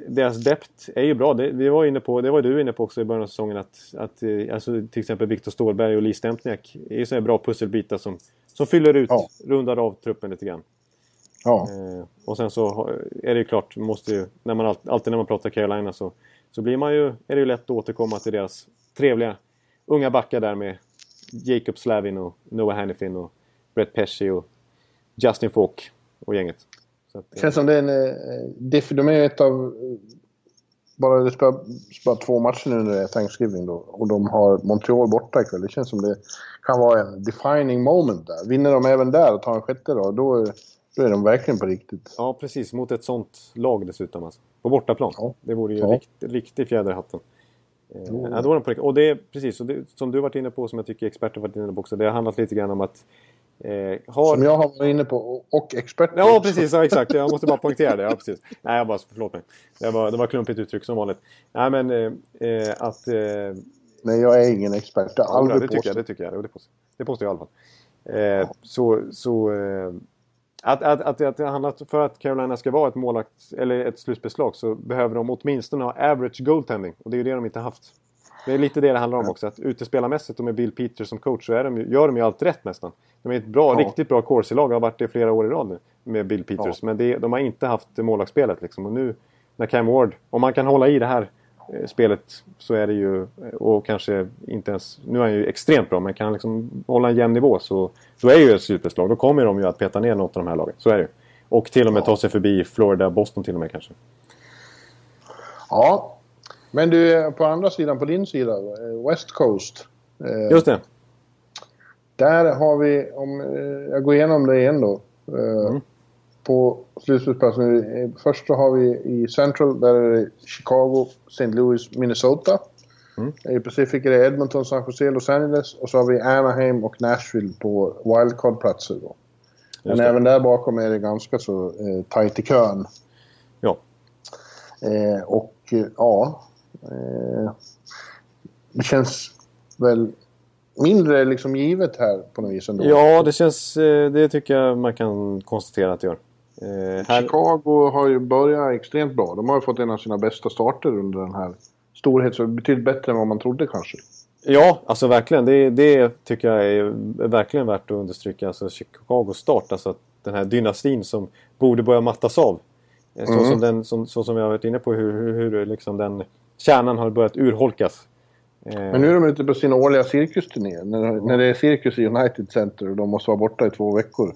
deras depth är ju bra. Det, vi var inne på, det var du inne på också i början av säsongen att, att eh, alltså, till exempel Viktor Stålberg och Lee Stempniak är ju sådana bra pusselbitar som, som fyller ut, ja. rundar av truppen lite grann. Ja. Eh, och sen så är det ju klart, måste ju, när man, alltid när man pratar Carolina så, så blir man ju, är det ju lätt att återkomma till deras trevliga unga backar där med Jacob Slavin och Noah Hannifin och Brett Pesci och Justin Falk. och gänget. Så att, Det känns som det är en... eh, De är ett av... Bara det spelar bara två matcher nu när det är Thanksgiving då. Och de har Montreal borta ikväll. Det känns som det kan vara en defining moment där. Vinner de även där och tar en sjätte då, då, då är de verkligen på riktigt. Ja, precis. Mot ett sånt lag dessutom. Alltså. På bortaplan. Ja. Det vore ju Ja. rikt, riktig fjäder i hatten. Eh, ja, då är de på riktigt. Och det är precis, och det, som du varit inne på, som jag tycker experter varit inne på också. Det har handlat lite grann om att... Eh, har... Som jag har varit inne på, och- experter. Ja, precis. Ja, exakt. Jag måste bara poängtera det. Ja, precis. Nej, jag bara, förlåt mig. Det var, det var klumpigt uttryck som vanligt. Nej, men eh, eh, att... Eh, Nej, jag är ingen expert. Jag har Ja, aldrig det tycker jag. Det tycker jag. Det påstår, det påstår jag i alla fall. Eh, Så... så eh, att, att, att, att för att Carolina ska vara ett målakt, eller ett slutspelslag så behöver de åtminstone ha average goaltending. Och det är ju det de inte haft. Det är lite det det handlar om också. Att utespelarmässigt och med Bill Peters som coach så är de, gör de ju allt rätt nästan. De är ett bra, Ja. riktigt bra Corsi-lag. Har varit det flera år i rad nu med Bill Peters. Men det, de har inte haft målvaktsspelet liksom. Och nu när Cam Ward, om man kan hålla i det här spelet så är det ju, eh, och kanske inte ens, nu är han ju extremt bra, men kan han liksom hålla en jämn nivå så då är ju ett slutspelslag. Då kommer de ju att peta ner något av de här lagen. Så är det ju. Och till och med ta sig förbi Florida, Boston till och med kanske. Ja. Men du, på andra sidan, på din sida, eh, West Coast. Eh, Just det. Där har vi, om eh, jag går igenom det igen då. Eh, Mm. På slutspelsplatsen. Först så har vi i Central, där är det Chicago, St. Louis, Minnesota. Mm. I Pacific är det Edmonton, San Jose, Los Angeles. Och så har vi Anaheim och Nashville på wildcard-platser då. Men även där bakom är det ganska så eh, tajt i kön. Ja. Eh, och eh, ja, eh, det känns väl mindre liksom givet här på något vis ändå. Ja, det känns... eh, Det tycker jag man kan konstatera att det gör. Eh, här, Chicago har ju börjat extremt bra. De har ju fått en av sina bästa starter under den här storheten. Så betydligt bättre än vad man trodde kanske. Ja, alltså verkligen. Det, det tycker jag är verkligen värt att understryka. Alltså Chicagos start, alltså att den här dynastin som borde börja mattas av. Eh, Så, Mm. som, den, som, så som jag har varit inne på hur, hur, hur liksom den kärnan har börjat urholkas. Eh, Men nu är de ute på sin årliga cirkusturné. När, när det är cirkus i United Center och de måste vara borta i två veckor.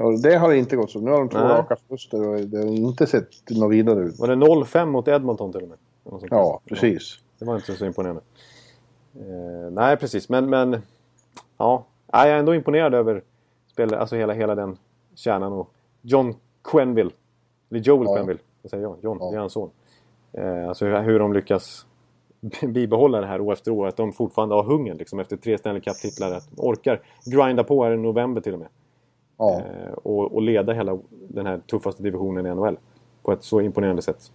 Och det har inte gått så. Nu har de två Nej. raka förluster och det har inte sett något vidare ut. Var det 0-5 mot Edmonton till och med? Ja, precis. Det var inte så imponerande. Eh, nej, precis. Men, men ja, Nej, jag är ändå imponerad över spel, alltså hela, hela den kärnan. Och John Quenville. Eller Joel Ja. Quenville. Vad säger jag? John, Ja. det är hans son. Eh, alltså hur, hur de lyckas bibehålla det här år efter år. Att de fortfarande har hungern liksom, efter tre Stanley Cup-titlar. Att de orkar grinda på här i november till och med. Ja. Eh, och, och leda hela den här tuffaste divisionen i NHL. På ett så imponerande sätt.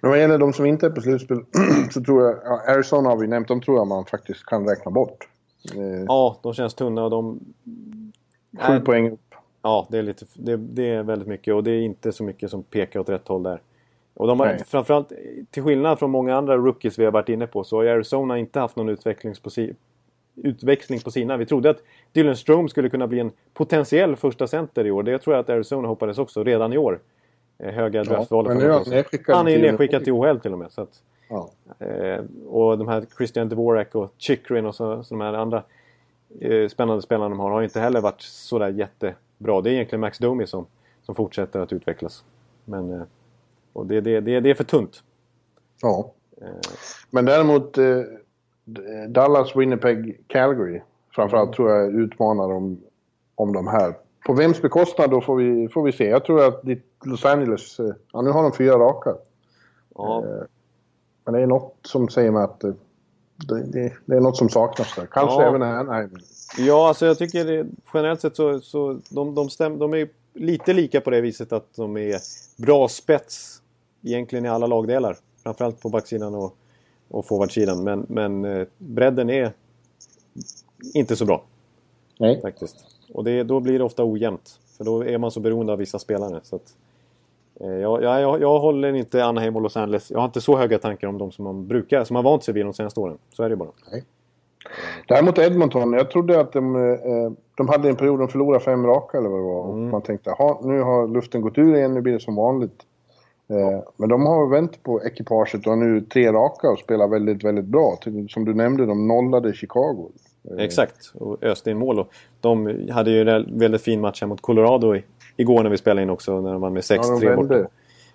Men vad gäller de som inte är på slutspel så tror jag, ja, Arizona har vi nämnt, de tror jag man faktiskt kan räkna bort. Eh, Ja, de känns tunna och de... Sju poäng upp. Ja, det är, lite, det, det är väldigt mycket och det är inte så mycket som pekar åt rätt håll där. Och de har Nej. framförallt, till skillnad från många andra rookies vi har varit inne på, så har Arizona inte haft någon utvecklings på si, utväxling på sina. Vi trodde att Dylan Strome skulle kunna bli en potentiell första center i år. Det tror jag att Arizona hoppades också redan i år. Eh, Höga draftval. men nu är han är till- nedskickad till OHL till och med. Så att, Ja. Eh, och de här Christian Dvorak och Chikrin och så, så de här andra eh, spännande spelarna de har har inte heller varit sådär jättebra. Det är egentligen Max Domi som, som fortsätter att utvecklas. Men, och det, det, det, det är för tunt. ja. Men däremot Dallas, Winnipeg, Calgary framförallt tror jag utmanar om, om de här. På vems bekostnad då får vi, får vi se. Jag tror att ditt Los Angeles, eh, ja nu har de fyra raka. ja, Men det är något som säger mig att eh, det, det, det är något som saknas där. Kanske Ja. även Anaheim. ja, alltså jag tycker det, generellt sett så, så de, de, stäm, de är lite lika på det viset att de är bra spets egentligen i alla lagdelar. Framförallt på backsidan och, och forwardsidan. Men, men eh, bredden är inte så bra. Nej. faktiskt. Och det, då blir det ofta ojämnt. För då är man så beroende av vissa spelare. Så att, eh, jag, jag, jag, håller inte Anaheim och Los Angeles. Jag har inte så höga tankar om dem som man brukar, som har vant sig vid de senaste åren. Så är det bara. Däremot Edmonton, jag trodde att de, eh, de hade en period de förlorade fem raka eller vad det var. Mm. Man tänkte, nu har luften gått ur igen, nu blir det som vanligt. Eh, Men de har vänt på ekipaget och har nu tre raka och spelar väldigt, väldigt bra. Som du nämnde, de nollade Chicago. Exakt, och öste in mål. De hade ju en väldigt fin match här mot Colorado i, igår när vi spelade in också, när de vann med 6-3 Ja, de borta.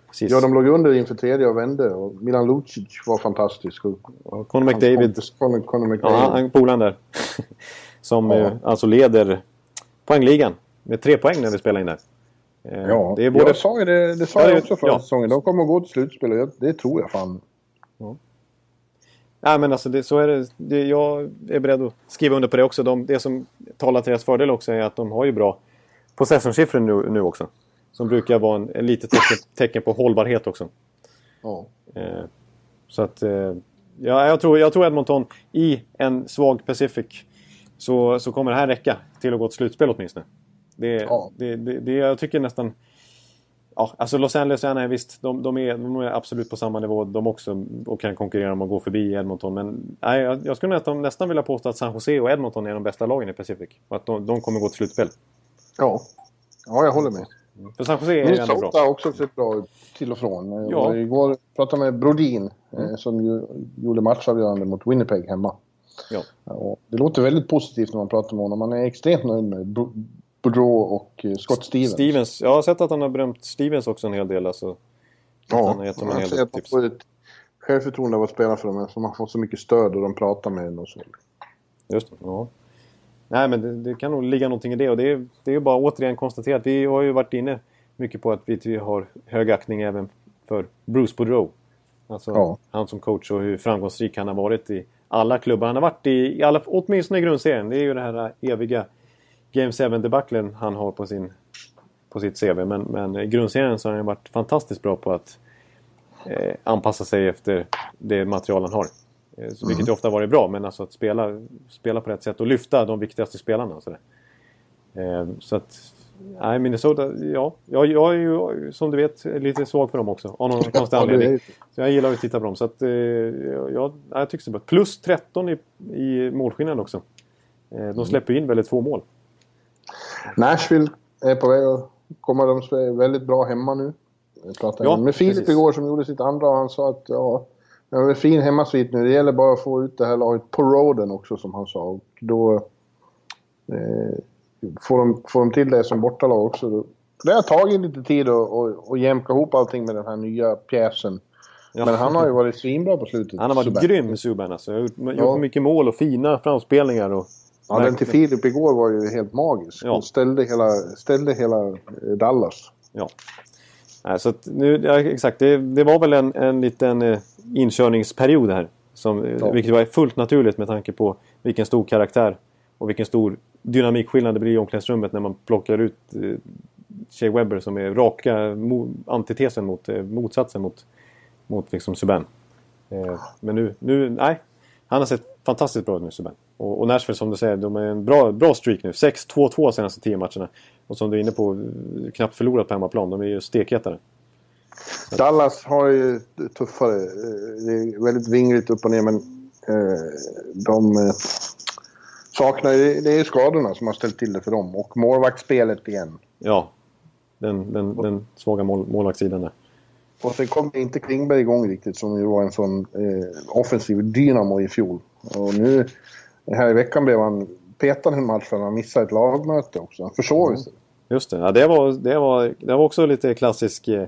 Precis. Ja, de låg under inför tredje och vände. Och Milan Lucic var fantastisk. Och Conor McDavid, Conor, Conor ja, McDavid. han, polaren där, som Ja. eh, alltså leder poängligan med tre poäng när vi spelar in där. Eh, Ja, det är både... jag sa ju det, det sa Ja, jag också förra ja. säsongen. De kommer att gå till slutspel och det tror jag fan. Nej, men alltså det, så är det, det. Jag är beredd att skriva under på det också. De, det som talar till deras fördel också är att de har ju bra possession-siffror nu, nu också. Som brukar vara en, en litet tecken, tecken på hållbarhet också. Ja. Eh, så att... Eh, ja, jag, tror, jag tror Edmonton i en svag Pacific så, så kommer det här räcka till att gå till slutspel åtminstone. Det, Ja. det, det, det, jag tycker nästan... Ja, alltså Los Angeles är visst, de, de, är, de är absolut på samma nivå de också och kan konkurrera om att gå förbi Edmonton. Men nej, jag, jag skulle nästan, nästan vilja påstå att San Jose och Edmonton är de bästa lagen i Pacific. Och att de, de kommer gå till slutspel. Ja. ja, jag håller med. För San Jose är ju ändå bra. Har också sett bra till och från. Ja. Ja. Igår pratade jag med Brodin eh, som ju, gjorde matchavgörande mot Winnipeg hemma. Ja. Och det låter väldigt positivt när man pratar med honom. Man är extremt nöjd med Boudreau och eh, Scott Stevens. Stevens. Jag har sett att han har berömt Stevens också en hel del. Alltså, Ja, han har gett dem en hel del tips. ett självförtroende av att spela för dem. Som man får så mycket stöd och de pratar med en och så. Just det, ja. Nej, men det, det kan nog ligga någonting i det. Och det är, det är ju bara återigen konstaterat. Vi har ju varit inne mycket på att vi har hög aktning även för Bruce Boudreau. Alltså Ja. han som coach och hur framgångsrik han har varit i alla klubbar. Han har varit i, i alla, åtminstone i grundserien. Det är ju det här eviga Game 7-debaclen han har på, sin, på sitt CV. Men, men grundserien så har han varit fantastiskt bra på att eh, anpassa sig efter det material han har. Eh, Så, vilket ju ofta varit bra, men alltså att spela, spela på rätt sätt och lyfta de viktigaste spelarna. Sådär. Eh, så att, nej, Minnesota, ja. Jag, jag är ju, som du vet, lite svag för dem också. Av någon konstig anledning. Så jag gillar att titta på dem. Så att, eh, jag, jag tycker det är bra. Plus 13 i, i målskillnad också. Eh, de släpper in väldigt få mål. Nashville är på väg att komma. De är väldigt bra hemma nu. Jag pratade Ja, med Filip precis. igår som gjorde sitt andra och han sa att ja, det är en fin hemmasvit nu. Det gäller bara att få ut det här laget på roaden också som han sa. Och då eh, får, de, får de till det som bortalag också. Det har tagit lite tid att, att, att jämka ihop allting med den här nya pjäsen. Ja. Men han har ju varit svinbra på slutet. Han har varit Subban. grym, Subban. Alltså. Jag har gjort Ja. mycket mål och fina framspelningar. Och, Ja, den till Filip igår var ju helt magisk. Ja. Han ställde hela, ställde hela eh, Dallas. Ja. Nej, så nu, ja, exakt, det, det var väl en, en liten eh, inkörningsperiod här. Som, eh, Ja. Vilket var fullt naturligt med tanke på vilken stor karaktär och vilken stor dynamikskillnad det blir i omklädningsrummet när man plockar ut eh, Shea Webber som är raka mo, antitesen mot eh, motsatsen mot, mot liksom Subban. Eh, men nu, nu, nej. Han har sett fantastiskt bra nu Subban. Och, och Nashville som du säger, de är en bra, bra streak nu. 6-2-2 senaste 10 matcherna. Och som du är inne på, knappt förlorat på hemmaplan. De är ju stekhetare. Dallas har ju tuffare. Det är väldigt vingligt upp och ner men eh, de eh, saknar ju... Det är skadorna som har ställt till det för dem. Och målvaktsspelet igen. Ja. Den, den, den svaga mål, målvaktssidan där. Och sen kom inte Klingberg igång riktigt som ju var en sån eh, offensiv dynamo i fjol. Och nu här i veckan blev han petad en match för att han missade ett lagmöte också. Han försov sig. Just det. Ja, det, var, det, var, det var också lite klassisk... Eh,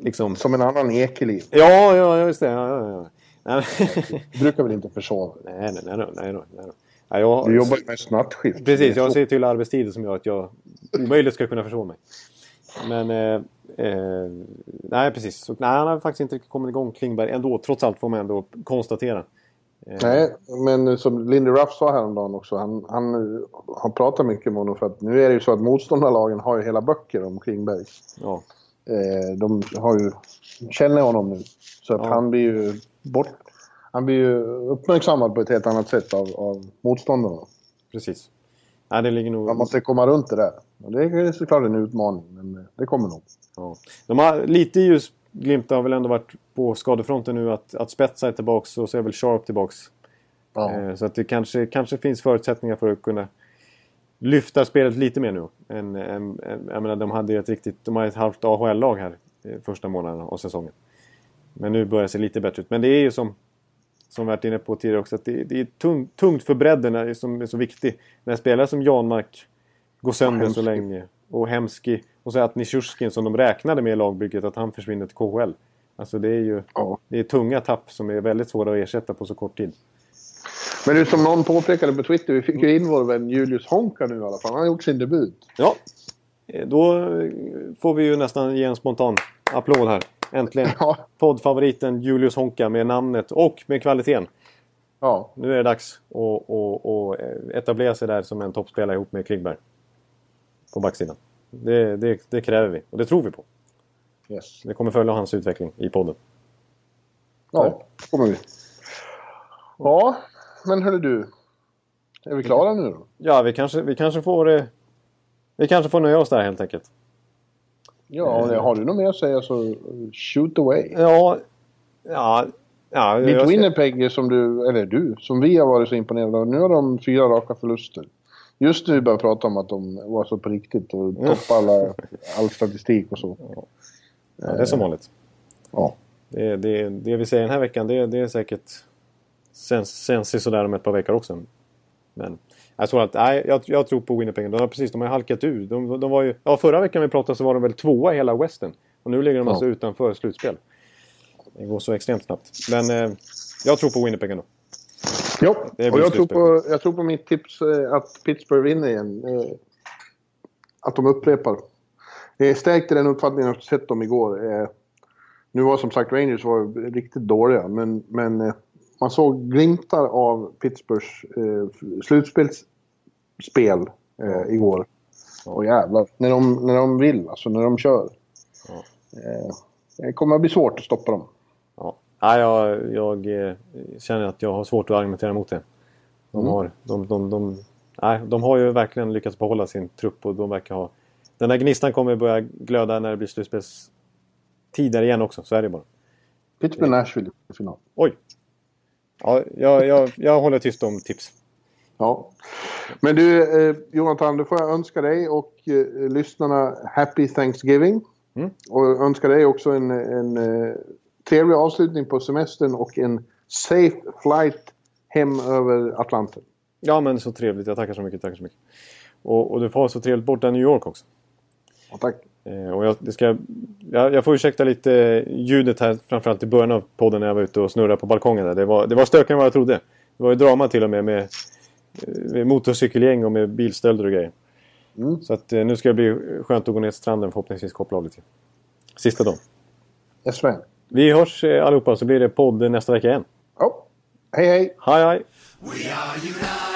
liksom... Som en annan Ekeliv. Ja, ja, just det. Ja, ja, ja. Du brukar väl inte försova nej, nej, nej, nej, nej, nej, nej. Ja, jag, Du jobbar ju mest nattskift. Precis, jag ser till arbetstider som gör att jag omöjligt ska kunna förstå mig. Men... Eh, eh, nej, precis. Så, nej, han har faktiskt inte riktigt kommit igång, Klingberg, ändå. Trots allt får man ändå konstatera. Eh, Nej, men som Lindy Ruff sa häromdagen också, han, han har pratat mycket med honom för att nu är det ju så att motståndarlagen har ju hela böcker om Klingberg. Ja, Eh, de har ju, känner honom nu. Så att Ja. han blir ju bort... Han blir ju uppmärksammad på ett helt annat sätt av, av motståndarna. precis. Nej, det ligger nog... Man måste komma runt det där. Och det är såklart en utmaning, men det kommer nog. Ja. De har lite ljusglimtar har väl ändå varit på skadefronten nu att, att Spetsa är tillbaks och så är väl Sharp tillbaks. Ja. Eh, så att det kanske, kanske finns förutsättningar för att kunna lyfta spelet lite mer nu. En, en, en, jag menar, de hade ju ett riktigt, de har ett halvt AHL-lag här eh, första månaden av säsongen. Men nu börjar det se lite bättre ut. Men det är ju som, som vi varit inne på tidigare också, att det, det är tungt, tungt för bredden som är så viktig. När spelare som Janmark går sönder så länge och Hemski och så att Nishurskin som de räknade med i lagbygget, att han försvinner till KHL. Alltså det är ju Ja. det är tunga tapp som är väldigt svåra att ersätta på så kort tid. Men är som någon påpekade på Twitter, vi fick ju in vår vän Julius Honka nu i alla fall. Han har gjort sin debut. Ja, eh, då eh, får vi ju nästan ge en spontan applåd här. Äntligen! Ja. Poddfavoriten Julius Honka med namnet och med kvaliteten. Ja, Nu är det dags att, att, att etablera sig där som en toppspelare ihop med Klingberg. På backsidan. Det, det, det kräver vi och det tror vi på. Yes. Det kommer följa hans utveckling i podden. Ja, kommer vi. Ja, men hörru du. Är vi klara nu då? Ja, vi kanske, vi kanske får... eh, Vi kanske får nöja oss där helt enkelt. Ja, och har du något mer att säga så shoot away. Ja... Ja... ja ska- Winnipeg som du, eller du, som vi har varit så imponerade av. Nu har de fyra raka förluster. Just nu börjar prata om att de var så på riktigt och toppar alla, all statistik och så. Ja, det är som vanligt. Ja. Det, det, det vi säger den här veckan, det, det är säkert sens, sens sådär om ett par veckor också. Men jag tror att, nej, jag, jag tror på Winnipeg. De har precis, de har halkat ur. De, de var ju, ja, förra veckan vi pratade så var de väl tvåa i hela Western. Och nu ligger de Ja. alltså utanför slutspel. Det går så extremt snabbt. Men eh, jag tror på Winnipeg ändå. Det och jag tror, på, jag tror på mitt tips eh, att Pittsburgh vinner igen. Eh, Att de upprepar. Jag är stärkt i den uppfattningen efter sett dem igår. Eh, Nu var som sagt Rangers var riktigt dåliga, men, men eh, man såg glimtar av Pittsburghs eh, slutspelsspel igår. Och jävlar, när de, när de vill, alltså när de kör. Eh, det kommer att bli svårt att stoppa dem. Ja. Nej, jag, jag känner att jag har svårt att argumentera mot det. De, Mm. har, de, de, de, nej, de har ju verkligen lyckats behålla sin trupp och de verkar ha... Den där gnistan kommer börja glöda när det blir slutspels tidigare igen också. Så är det bara. Pittsburgh Nashville i final. Oj! Ja, jag, jag, jag håller tyst om tips. Ja. Men du, eh, Jonathan, då får jag önska dig och eh, lyssnarna Happy Thanksgiving. Mm. Och önska dig också en, en eh, trevlig avslutning på semestern och en safe flight hem över Atlanten. Ja, men så trevligt. Jag tackar så mycket. Tackar så mycket. Och, och du får ha så trevligt borta i New York också. Ja, tack. Eh, och jag, det ska, jag, jag får ursäkta lite ljudet här, framförallt i början av podden när jag var ute och snurrade på balkongen. Där. Det, var, det var stökigare än vad jag trodde. Det var ju drama till och med med, med motorcykelgäng och med bilstölder och grejer. Mm. Så att, eh, nu ska det bli skönt att gå ner till stranden förhoppningsvis koppla av lite. Sista dagen. Yes, man. Vi hörs eh, allihopa så blir det podd nästa vecka igen. Ja. Hej, hej! Hej hej! We are united.